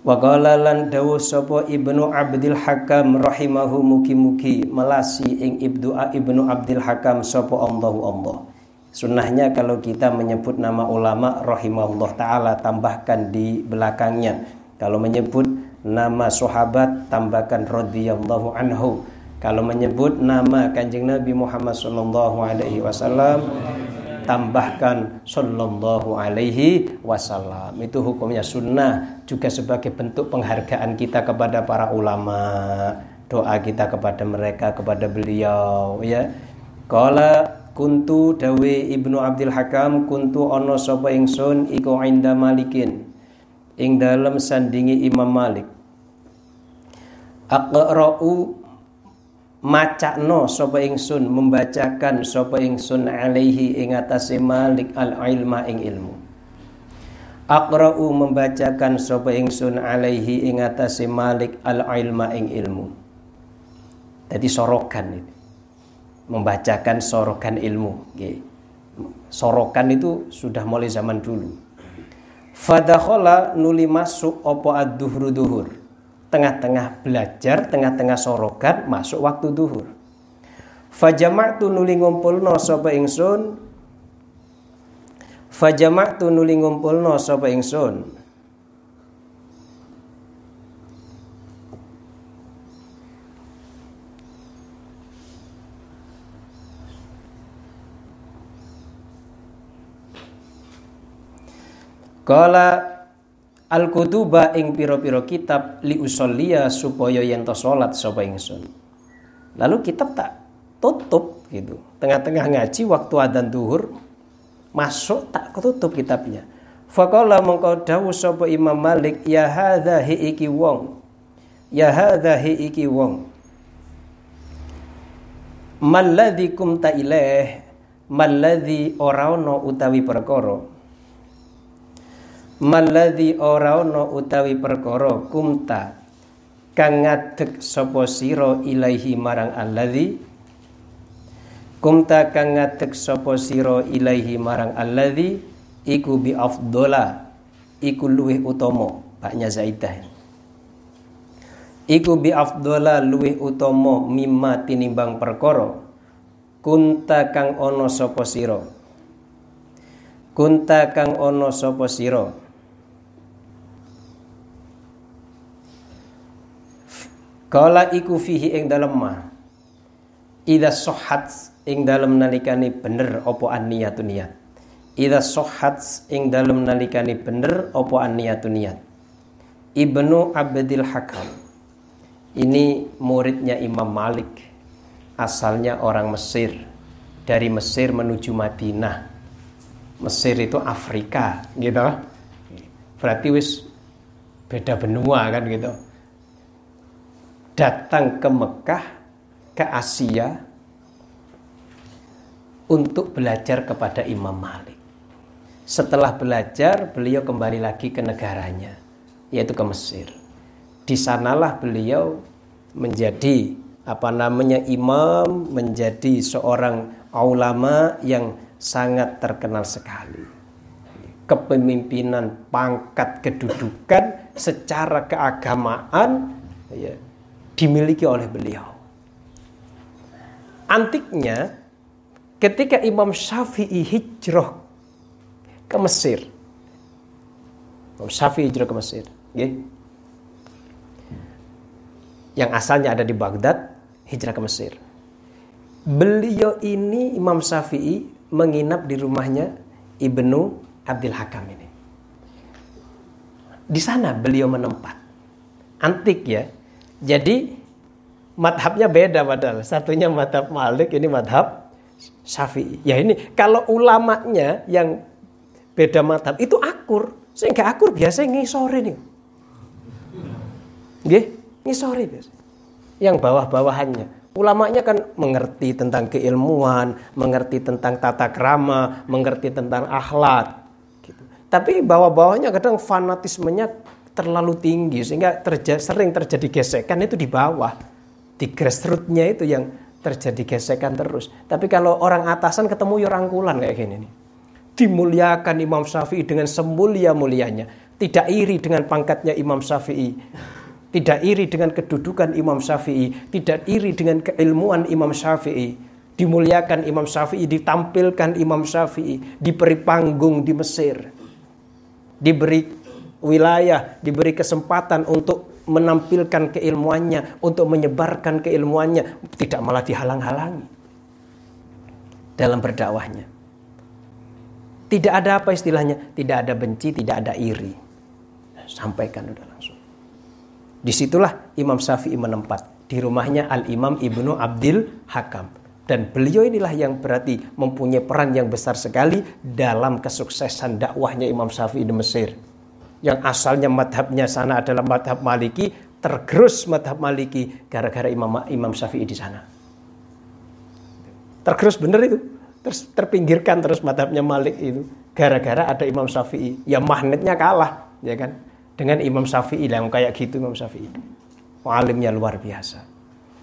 Wa qala lan dawuh sapa Ibnu Abdul Hakam rahimahu mugi-mugi melasi ing Ibnu Ibnu Abdul Hakam sapa Allahu Allah. Sunnahnya kalau kita menyebut nama ulama rahimahullah taala tambahkan di belakangnya. Kalau menyebut nama sahabat tambahkan radhiyallahu anhu. Kalau menyebut nama Kanjeng Nabi Muhammad sallallahu alaihi wasallam tambahkan sallallahu alaihi wasallam. Itu hukumnya sunnah juga sebagai bentuk penghargaan kita kepada para ulama. Doa kita kepada mereka kepada beliau ya. Qala kuntu dawe Ibnu Abdul Hakam kuntu ono sapa ingsun iku inda Malikin ing dalam sandingi Imam Malik. Aqra'u macakno sapa ingsun membacakan sapa ingsun alaihi ing atase Malik al ilma ing ilmu. Aqra'u membacakan sapa ingsun alaihi ing atase Malik al ilma ing ilmu. Jadi sorokan itu. Membacakan sorokan ilmu. Sorokan itu sudah mulai zaman dulu. Fadakhola nuli masuk opo ad-duhru duhur tengah-tengah belajar, tengah-tengah sorokat, masuk waktu duhur. Fajama'tu nuli ngumpulno sapa ingsun Fajama'tu nuli ngumpulno sapa ingsun Kala al kutuba ing piro-piro kitab li usollia supaya yen to salat sapa ingsun. Lalu kitab tak tutup gitu. Tengah-tengah ngaji waktu adzan duhur masuk tak ketutup kitabnya. Faqala mongko dawuh sapa Imam Malik ya hadza hi iki wong. Ya hadza hi iki wong. Malladzi kumta ilaih malladzi ora utawi perkara maladhi ora ana utawi perkara kumta. Kang ngadeg sapa sira ilaihi marang alladzi kumta kang ngadeg sapa sira ilaihi marang alladzi iku bi afdola iku luwih utama baknya zaidah. Iku bi afdola luwih utama mimma tinimbang perkara. Kunta kang ana sapa sira? Kunta kang ana sapa sira Kala iku fihi ing dalem ma. Ida sohat ing dalam nalikani bener opo an niyatu niat. Ida sohat ing dalam nalikani bener opo an niyatu niat. Ibnu Abdil Hakam. Ini muridnya Imam Malik. Asalnya orang Mesir. Dari Mesir menuju Madinah. Mesir itu Afrika, gitu. Berarti wis beda benua kan gitu. Datang ke Mekah ke Asia untuk belajar kepada Imam Malik. Setelah belajar, beliau kembali lagi ke negaranya, yaitu ke Mesir. Di sanalah beliau menjadi apa namanya imam, menjadi seorang ulama yang sangat terkenal sekali. Kepemimpinan, pangkat, kedudukan secara keagamaan ya, dimiliki oleh beliau antiknya ketika Imam Syafi'i hijrah ke Mesir. Imam Syafi'i hijrah ke Mesir. Ya. Yang asalnya ada di Baghdad, hijrah ke Mesir. Beliau ini Imam Syafi'i menginap di rumahnya Ibnu Abdul Hakam ini. Di sana beliau menempat. Antik ya. Jadi madhabnya beda padahal. Satunya madhab Malik, ini madhab Syafi'i. Ya ini kalau ulamanya yang beda madhab itu akur. Sehingga akur biasa ngisore nih. Nggih, ngisore biasa. Yang bawah-bawahannya. Ulamanya kan mengerti tentang keilmuan, mengerti tentang tata krama, mengerti tentang akhlak. Gitu. Tapi bawah-bawahnya kadang fanatismenya terlalu tinggi sehingga terjadi, sering terjadi gesekan itu di bawah di grassrootsnya itu yang terjadi gesekan terus. Tapi kalau orang atasan ketemu ya rangkulan kayak gini nih. Dimuliakan Imam Syafi'i dengan semulia-mulianya. Tidak iri dengan pangkatnya Imam Syafi'i. Tidak iri dengan kedudukan Imam Syafi'i. Tidak iri dengan keilmuan Imam Syafi'i. Dimuliakan Imam Syafi'i, ditampilkan Imam Syafi'i. Diberi panggung di Mesir. Diberi wilayah, diberi kesempatan untuk menampilkan keilmuannya, untuk menyebarkan keilmuannya, tidak malah dihalang-halangi dalam berdakwahnya. Tidak ada apa istilahnya, tidak ada benci, tidak ada iri. Sampaikan udah langsung. Di situlah Imam Syafi'i menempat di rumahnya Al Imam Ibnu Abdul Hakam. Dan beliau inilah yang berarti mempunyai peran yang besar sekali dalam kesuksesan dakwahnya Imam Syafi'i di Mesir yang asalnya madhabnya sana adalah madhab maliki tergerus madhab maliki gara-gara Imam Imam Syafi'i di sana. Tergerus bener itu. Terus terpinggirkan terus madhabnya Malik itu. Gara-gara ada Imam Syafi'i. Ya magnetnya kalah ya kan? Dengan Imam Syafi'i yang kayak gitu Imam Syafi'i. Alimnya luar biasa.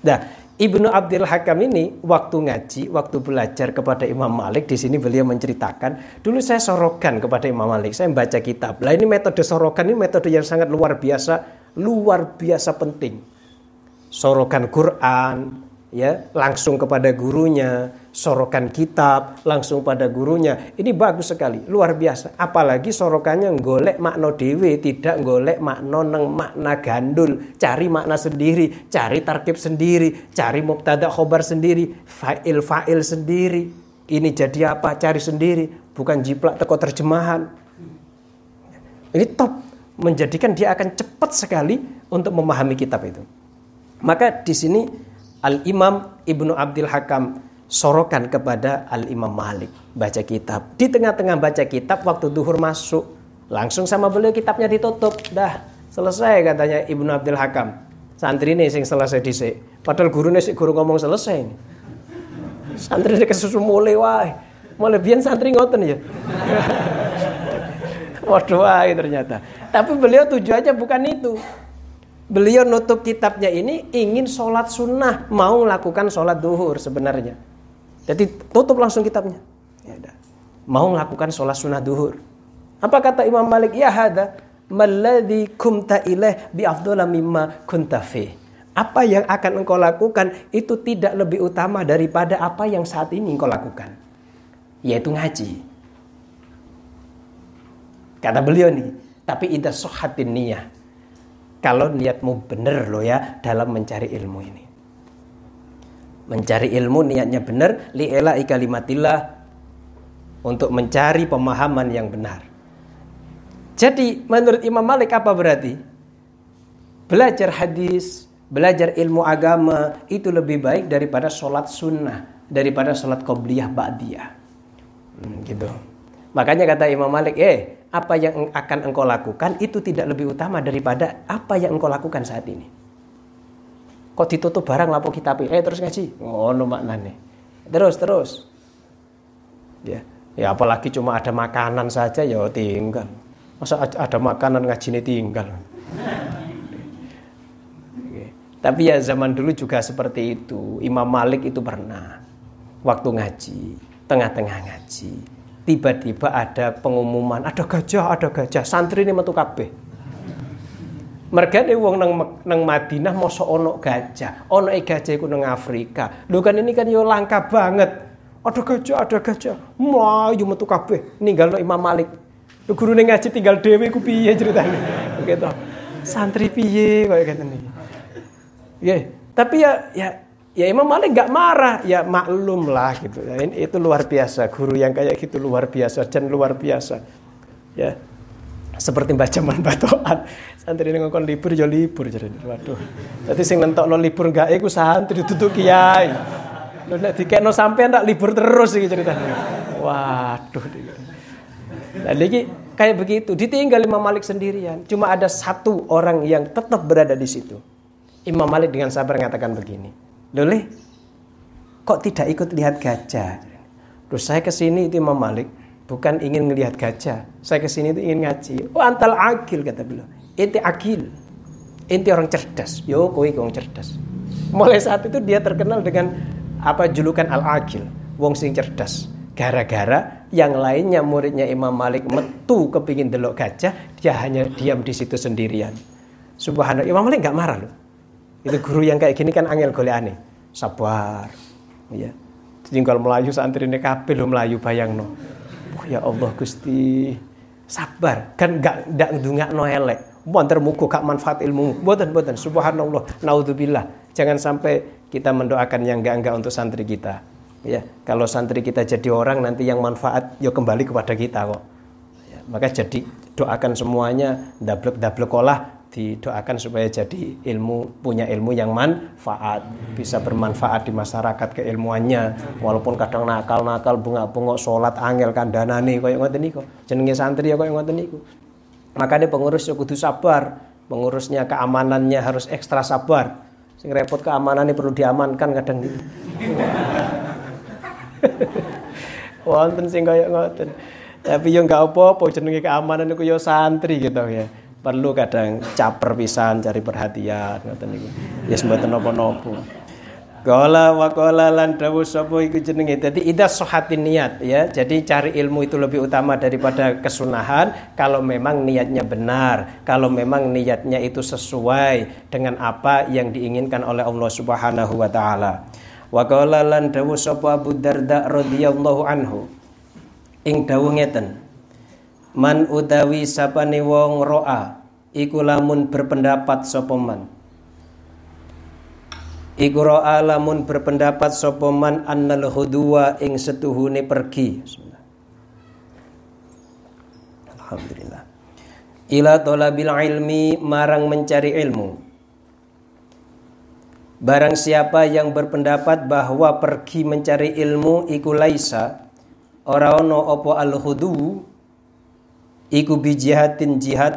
Nah Ibnu Abdul Hakam ini waktu ngaji, waktu belajar kepada Imam Malik di sini beliau menceritakan, dulu saya sorokan kepada Imam Malik, saya membaca kitab. Lah ini metode sorokan ini metode yang sangat luar biasa, luar biasa penting. Sorokan Quran, ya langsung kepada gurunya sorokan kitab langsung pada gurunya. Ini bagus sekali luar biasa. Apalagi sorokannya golek makna dewe tidak golek makna neng makna gandul. Cari makna sendiri cari tarkib sendiri cari mubtada khobar sendiri fa'il fa'il sendiri. Ini jadi apa? Cari sendiri bukan jiplak teko terjemahan. Ini top menjadikan dia akan cepat sekali untuk memahami kitab itu. Maka di sini Al-Imam Ibnu Abdul Hakam sorokan kepada Al-Imam Malik baca kitab. Di tengah-tengah baca kitab waktu duhur masuk, langsung sama beliau kitabnya ditutup. Dah, selesai katanya Ibnu Abdul Hakam. Santri ini sing selesai dhisik. Padahal gurunya sih guru ngomong selesai. Santri ini kesusu mulai wae. Mulai biar santri ngoten ya. Waduh ternyata. Tapi beliau tujuannya bukan itu beliau nutup kitabnya ini ingin sholat sunnah, mau melakukan sholat duhur sebenarnya. Jadi tutup langsung kitabnya. Ya. Mau melakukan sholat sunnah duhur. Apa kata Imam Malik? Ya hada maladhi kumta ilaih bi mimma kunta Apa yang akan engkau lakukan itu tidak lebih utama daripada apa yang saat ini engkau lakukan. Yaitu ngaji. Kata beliau nih, tapi indah sohatin niyah kalau niatmu benar loh ya dalam mencari ilmu ini. Mencari ilmu niatnya benar li'ela ikalimatillah untuk mencari pemahaman yang benar. Jadi menurut Imam Malik apa berarti? Belajar hadis, belajar ilmu agama itu lebih baik daripada sholat sunnah, daripada sholat qobliyah ba'diyah. Hmm, gitu. Makanya kata Imam Malik, eh apa yang akan engkau lakukan itu tidak lebih utama daripada apa yang engkau lakukan saat ini. Kok ditutup barang lapo kita eh terus ngaji. Ngono maknane. Terus terus. Ya. Ya apalagi cuma ada makanan saja ya tinggal. Masa ada makanan ngaji tinggal. Tapi ya zaman dulu juga seperti itu. Imam Malik itu pernah waktu ngaji, tengah-tengah ngaji, tiba-tiba ada pengumuman, ada gajah, ada gajah. Santri ini metu kabeh. Mereka nih wong nang nang Madinah mosok ono gajah. Ono e gajah iku nang Afrika. Lho kan ini kan yo langka banget. Ada gajah, ada gajah. Melayu metu kabeh ninggal Imam Malik. Lho gurune ngaji tinggal dhewe iku piye ceritane? Gitu. Santri piye koyo ngene. Ya, tapi ya ya Ya Imam Malik nggak marah, ya maklum lah gitu. Ya, ini, itu luar biasa, guru yang kayak gitu luar biasa dan luar biasa. Ya, seperti baca man batoan. Santri ini ngomong libur ya libur jadi. Waduh. Jadi sing nentok lo libur nggak iku santri ditutup kiai. Lo nek dikekno sampean tak libur terus iki ceritanya. Waduh. Nah, lagi kayak begitu, ditinggal Imam Malik sendirian. Cuma ada satu orang yang tetap berada di situ. Imam Malik dengan sabar mengatakan begini. Loleh, kok tidak ikut lihat gajah? Terus saya ke sini itu Imam Malik bukan ingin melihat gajah. Saya ke sini itu ingin ngaji. Oh antal akil kata beliau. Inti akil. Inti orang cerdas. Yo kowe orang cerdas. Mulai saat itu dia terkenal dengan apa julukan al-akil, wong sing cerdas. Gara-gara yang lainnya muridnya Imam Malik metu kepingin delok gajah, dia hanya diam di situ sendirian. Subhanallah, Imam Malik nggak marah loh. Itu guru yang kayak gini kan angel aneh. Sabar. Ya. Tinggal melayu santri ini kabeh lo melayu bayangno. Oh, ya Allah Gusti. Sabar. Kan gak ndak ndungakno elek. Mboten mugo gak manfaat ilmu. Mboten. Subhanallah. Naudzubillah. Jangan sampai kita mendoakan yang enggak-enggak untuk santri kita. Ya, kalau santri kita jadi orang nanti yang manfaat ya kembali kepada kita kok. Ya, maka jadi doakan semuanya dablek dablek olah didoakan supaya jadi ilmu punya ilmu yang manfaat bisa bermanfaat di masyarakat keilmuannya. Walaupun kadang nakal-nakal bunga-bunga sholat angel kandhanane kaya ngoten niku. Jenenge santri ya kaya ngoten niku. Makanya pengurus ya kudu sabar. Pengurusnya keamanannya harus ekstra sabar. Sing repot keamanannya perlu diamankan kadang gitu wonten sing kaya ngoten. Tapi yo enggak apa-apa jenenge keamanan niku yo santri gitu ya perlu kadang caper pisan cari perhatian ngoten niku. Yes mboten napa-napa. Kala wa kala lan dawuh sapa iku jenenge. Dadi idza sahatin niat ya. Jadi cari ilmu itu lebih utama daripada kesunahan kalau memang niatnya benar, kalau memang niatnya itu sesuai dengan apa yang diinginkan oleh Allah Subhanahu wa taala. Wa kala lan dawuh sapa Abu Darda radhiyallahu anhu. Ing dawuh ngeten man utawi sapane wong roa iku lamun berpendapat sapa man. Iku roa lamun berpendapat sapa man annal huduwa ing setuhune pergi. Alhamdulillah. Ila talabil ilmi marang mencari ilmu. Barang siapa yang berpendapat bahwa pergi mencari ilmu iku laisa ora ono opo al hudu iku bi jihadin jihad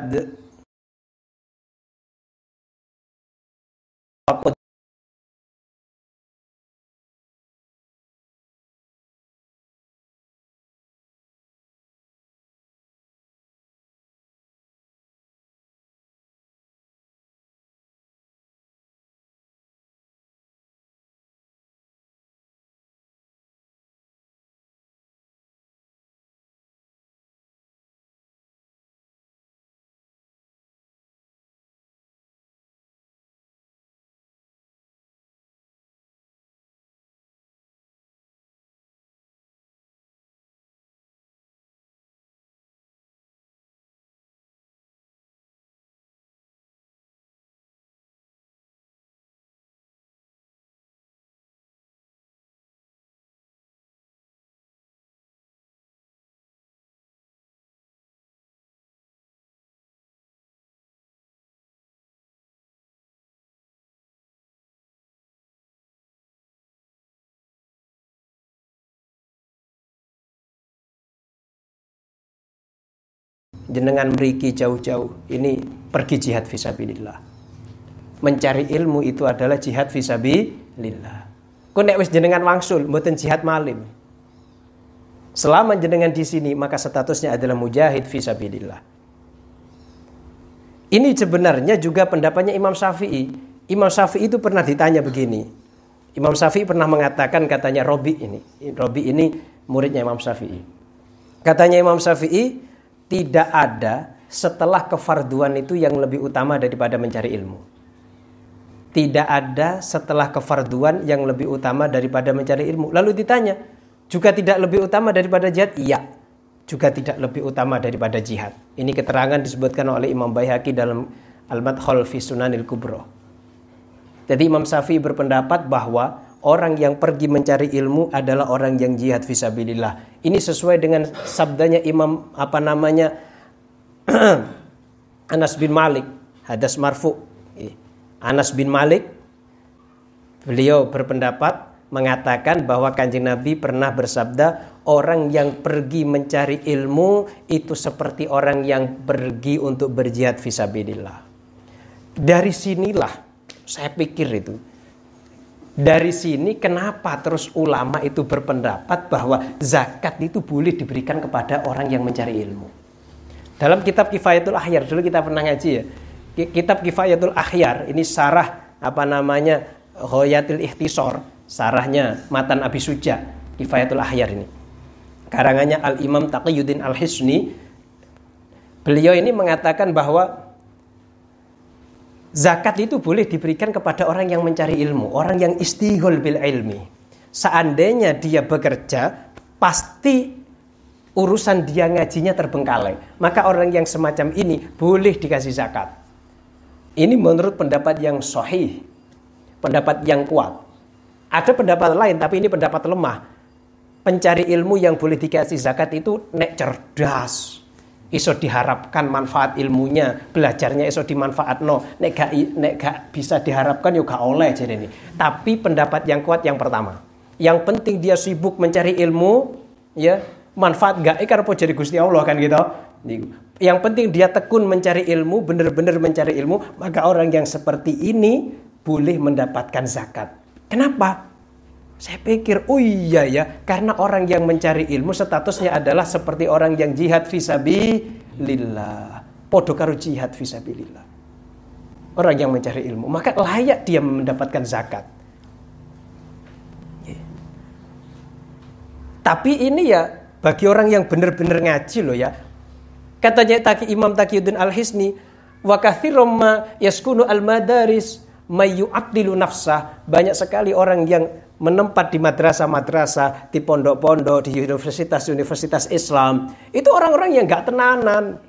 jenengan meriki jauh-jauh ini pergi jihad visabilillah. Mencari ilmu itu adalah jihad visabilillah. Kau nek wis jenengan wangsul mboten jihad malim. Selama jenengan di sini maka statusnya adalah mujahid visabilillah. Ini sebenarnya juga pendapatnya Imam Syafi'i. Imam Syafi'i itu pernah ditanya begini. Imam Syafi'i pernah mengatakan katanya Robi ini. Robi ini muridnya Imam Syafi'i. Katanya Imam Syafi'i tidak ada setelah kefarduan itu yang lebih utama daripada mencari ilmu tidak ada setelah kefarduan yang lebih utama daripada mencari ilmu. Lalu ditanya, juga tidak lebih utama daripada jihad? Iya, juga tidak lebih utama daripada jihad. Ini keterangan disebutkan oleh Imam Baihaqi dalam Al-Madkhal fi Sunanil Kubro. Jadi Imam Syafi'i berpendapat bahwa orang yang pergi mencari ilmu adalah orang yang jihad fisabilillah. Ini sesuai dengan sabdanya Imam apa namanya Anas bin Malik, hadas marfu Anas bin Malik beliau berpendapat mengatakan bahwa kanjeng Nabi pernah bersabda orang yang pergi mencari ilmu itu seperti orang yang pergi untuk berjihad visabilillah. Dari sinilah saya pikir itu. Dari sini kenapa terus ulama itu berpendapat bahwa zakat itu boleh diberikan kepada orang yang mencari ilmu. Dalam kitab Kifayatul Ahyar dulu kita pernah ngaji ya. Kitab Kifayatul Akhyar ini sarah apa namanya Hoyatil Ikhtisor sarahnya Matan Abi Suja Kifayatul Akhyar ini. Karangannya Al Imam Taqiyuddin Al Hisni beliau ini mengatakan bahwa zakat itu boleh diberikan kepada orang yang mencari ilmu orang yang istihol bil ilmi seandainya dia bekerja pasti urusan dia ngajinya terbengkalai maka orang yang semacam ini boleh dikasih zakat ini menurut pendapat yang sahih, pendapat yang kuat. Ada pendapat lain, tapi ini pendapat lemah. Pencari ilmu yang boleh dikasih zakat itu nek cerdas, iso diharapkan manfaat ilmunya, belajarnya iso dimanfaat no. Nek gak, nek gak bisa diharapkan yuk gak oleh jadi ini. Tapi pendapat yang kuat yang pertama. Yang penting dia sibuk mencari ilmu, ya manfaat gak ikan jadi gusti Allah kan gitu. Yang penting dia tekun mencari ilmu, benar-benar mencari ilmu, maka orang yang seperti ini boleh mendapatkan zakat. Kenapa? Saya pikir, oh iya ya, karena orang yang mencari ilmu statusnya adalah seperti orang yang jihad visabilillah. Podo karo jihad visabilillah. Orang yang mencari ilmu, maka layak dia mendapatkan zakat. Tapi ini ya bagi orang yang benar-benar ngaji loh ya, Katanya Taki Imam Taqiyuddin Al-Hisni, wa kathirum ma yaskunu al-madaris mayyu'abdilu nafsah. Banyak sekali orang yang menempat di madrasah-madrasah, di pondok-pondok, di universitas-universitas Islam. Itu orang-orang yang gak tenanan.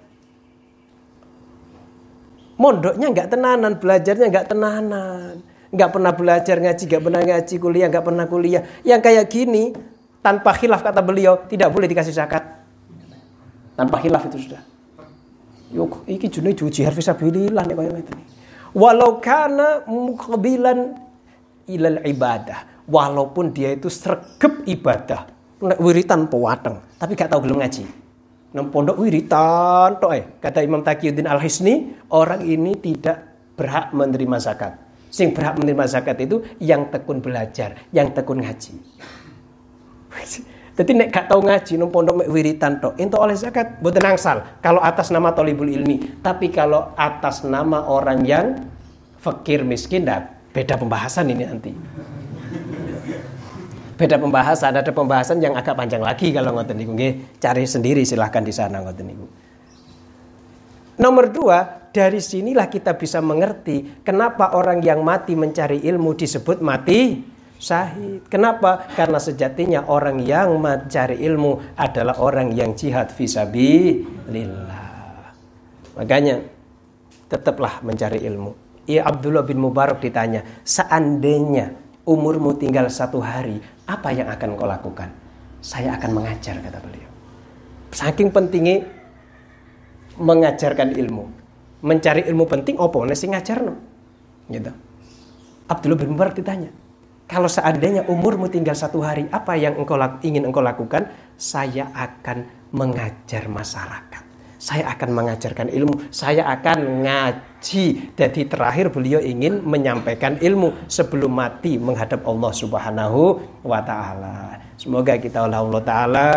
Mondoknya gak tenanan, belajarnya gak tenanan. Gak pernah belajar ngaji, gak pernah ngaji kuliah, gak pernah kuliah. Yang kayak gini, tanpa khilaf kata beliau, tidak boleh dikasih zakat. Tanpa khilaf itu sudah. Yuk, iki june jihad fisabilillah nek koyo ngene. Walau kana muqbilan ilal ibadah, walaupun dia itu sregep ibadah, nek wiritan pewateng, tapi gak tahu belum ngaji. Nang pondok wiritan tok eh. Kata Imam Taqiyuddin Al-Hisni, orang ini tidak berhak menerima zakat. Sing berhak menerima zakat itu yang tekun belajar, yang tekun ngaji. Jadi nek gak tau ngaji nang pondok wiritan tok, ento oleh zakat mboten angsal. Kalau atas nama tolibul ilmi, tapi kalau atas nama orang yang fakir miskin dah beda pembahasan ini nanti. Beda pembahasan, ada pembahasan yang agak panjang lagi kalau ngoten niku nggih, cari sendiri silahkan di sana ngoten niku. Nomor dua, dari sinilah kita bisa mengerti kenapa orang yang mati mencari ilmu disebut mati syahid. Kenapa? Karena sejatinya orang yang mencari ilmu adalah orang yang jihad fisabilillah. Makanya tetaplah mencari ilmu. Ya Abdullah bin Mubarak ditanya, seandainya umurmu tinggal satu hari, apa yang akan kau lakukan? Saya akan mengajar, kata beliau. Saking pentingnya mengajarkan ilmu. Mencari ilmu penting, apa nasi ngajar no? Gitu. Abdullah bin Mubarak ditanya, kalau seandainya umurmu tinggal satu hari, apa yang engkau ingin engkau lakukan? Saya akan mengajar masyarakat. saya akan mengajarkan ilmu, saya akan ngaji. Jadi terakhir beliau ingin menyampaikan ilmu sebelum mati menghadap Allah Subhanahu wa taala. Semoga kita oleh Allah taala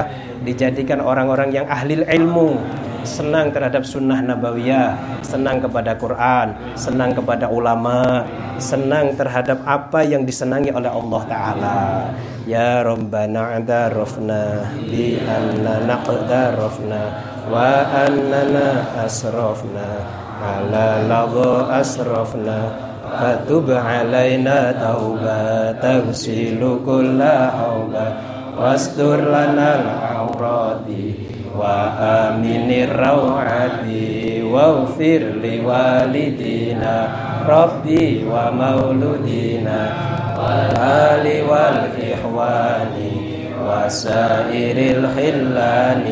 dijadikan orang-orang yang ahli ilmu, senang terhadap sunnah nabawiyah, senang kepada Quran, senang kepada ulama, senang terhadap apa yang disenangi oleh Allah taala. Ya Rabbana adarafna bi anna naqdarafna wa annana asrafna ala ladha asrafna fatub alaina tauba tagsilu kulla hauba wastur lana al-awrati wa aminir rawati waghfir liwalidina rabbi wa mauludina والآل والإخوان وسائر الخلان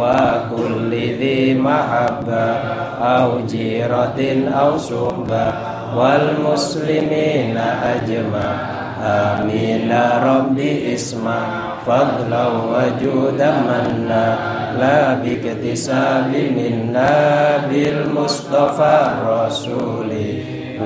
وكل ذي محبة أو جيرة أو صحبة والمسلمين أجمع آمين ربي اسمع فضلا وجودا منا لا باكتساب منا بالمصطفى الرسول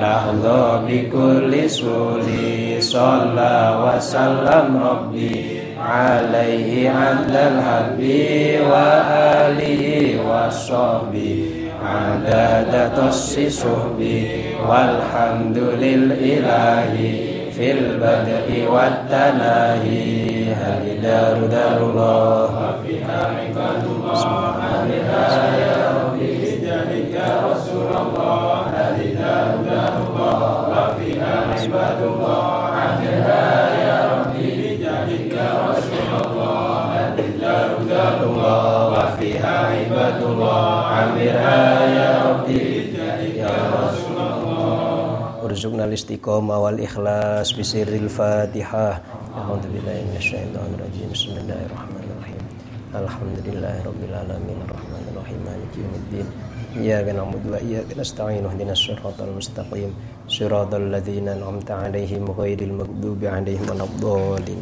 لحظة بكل سولي صلى وسلم ربي عليه عبد الحبي وآله وصحبه عدد تص صحبي والحمد لله في البدء والتناهي هل دار دار الله وفيها عباد الله هل يا ربي بجاهك رسول الله هل دار دار الله وفيها عباد الله warzuqna al-istiqamah wal ikhlas bi sirril Fatihah. A'udzu billahi minasyaitonir rajim. Bismillahirrahmanirrahim. Alhamdulillahirabbil alamin arrahmanir rahim maliki yaumiddin. Iyyaka na'budu wa iyyaka nasta'in ihdinas siratal mustaqim. Siratal ladzina an'amta 'alaihim ghairil maghdubi 'alaihim waladdallin.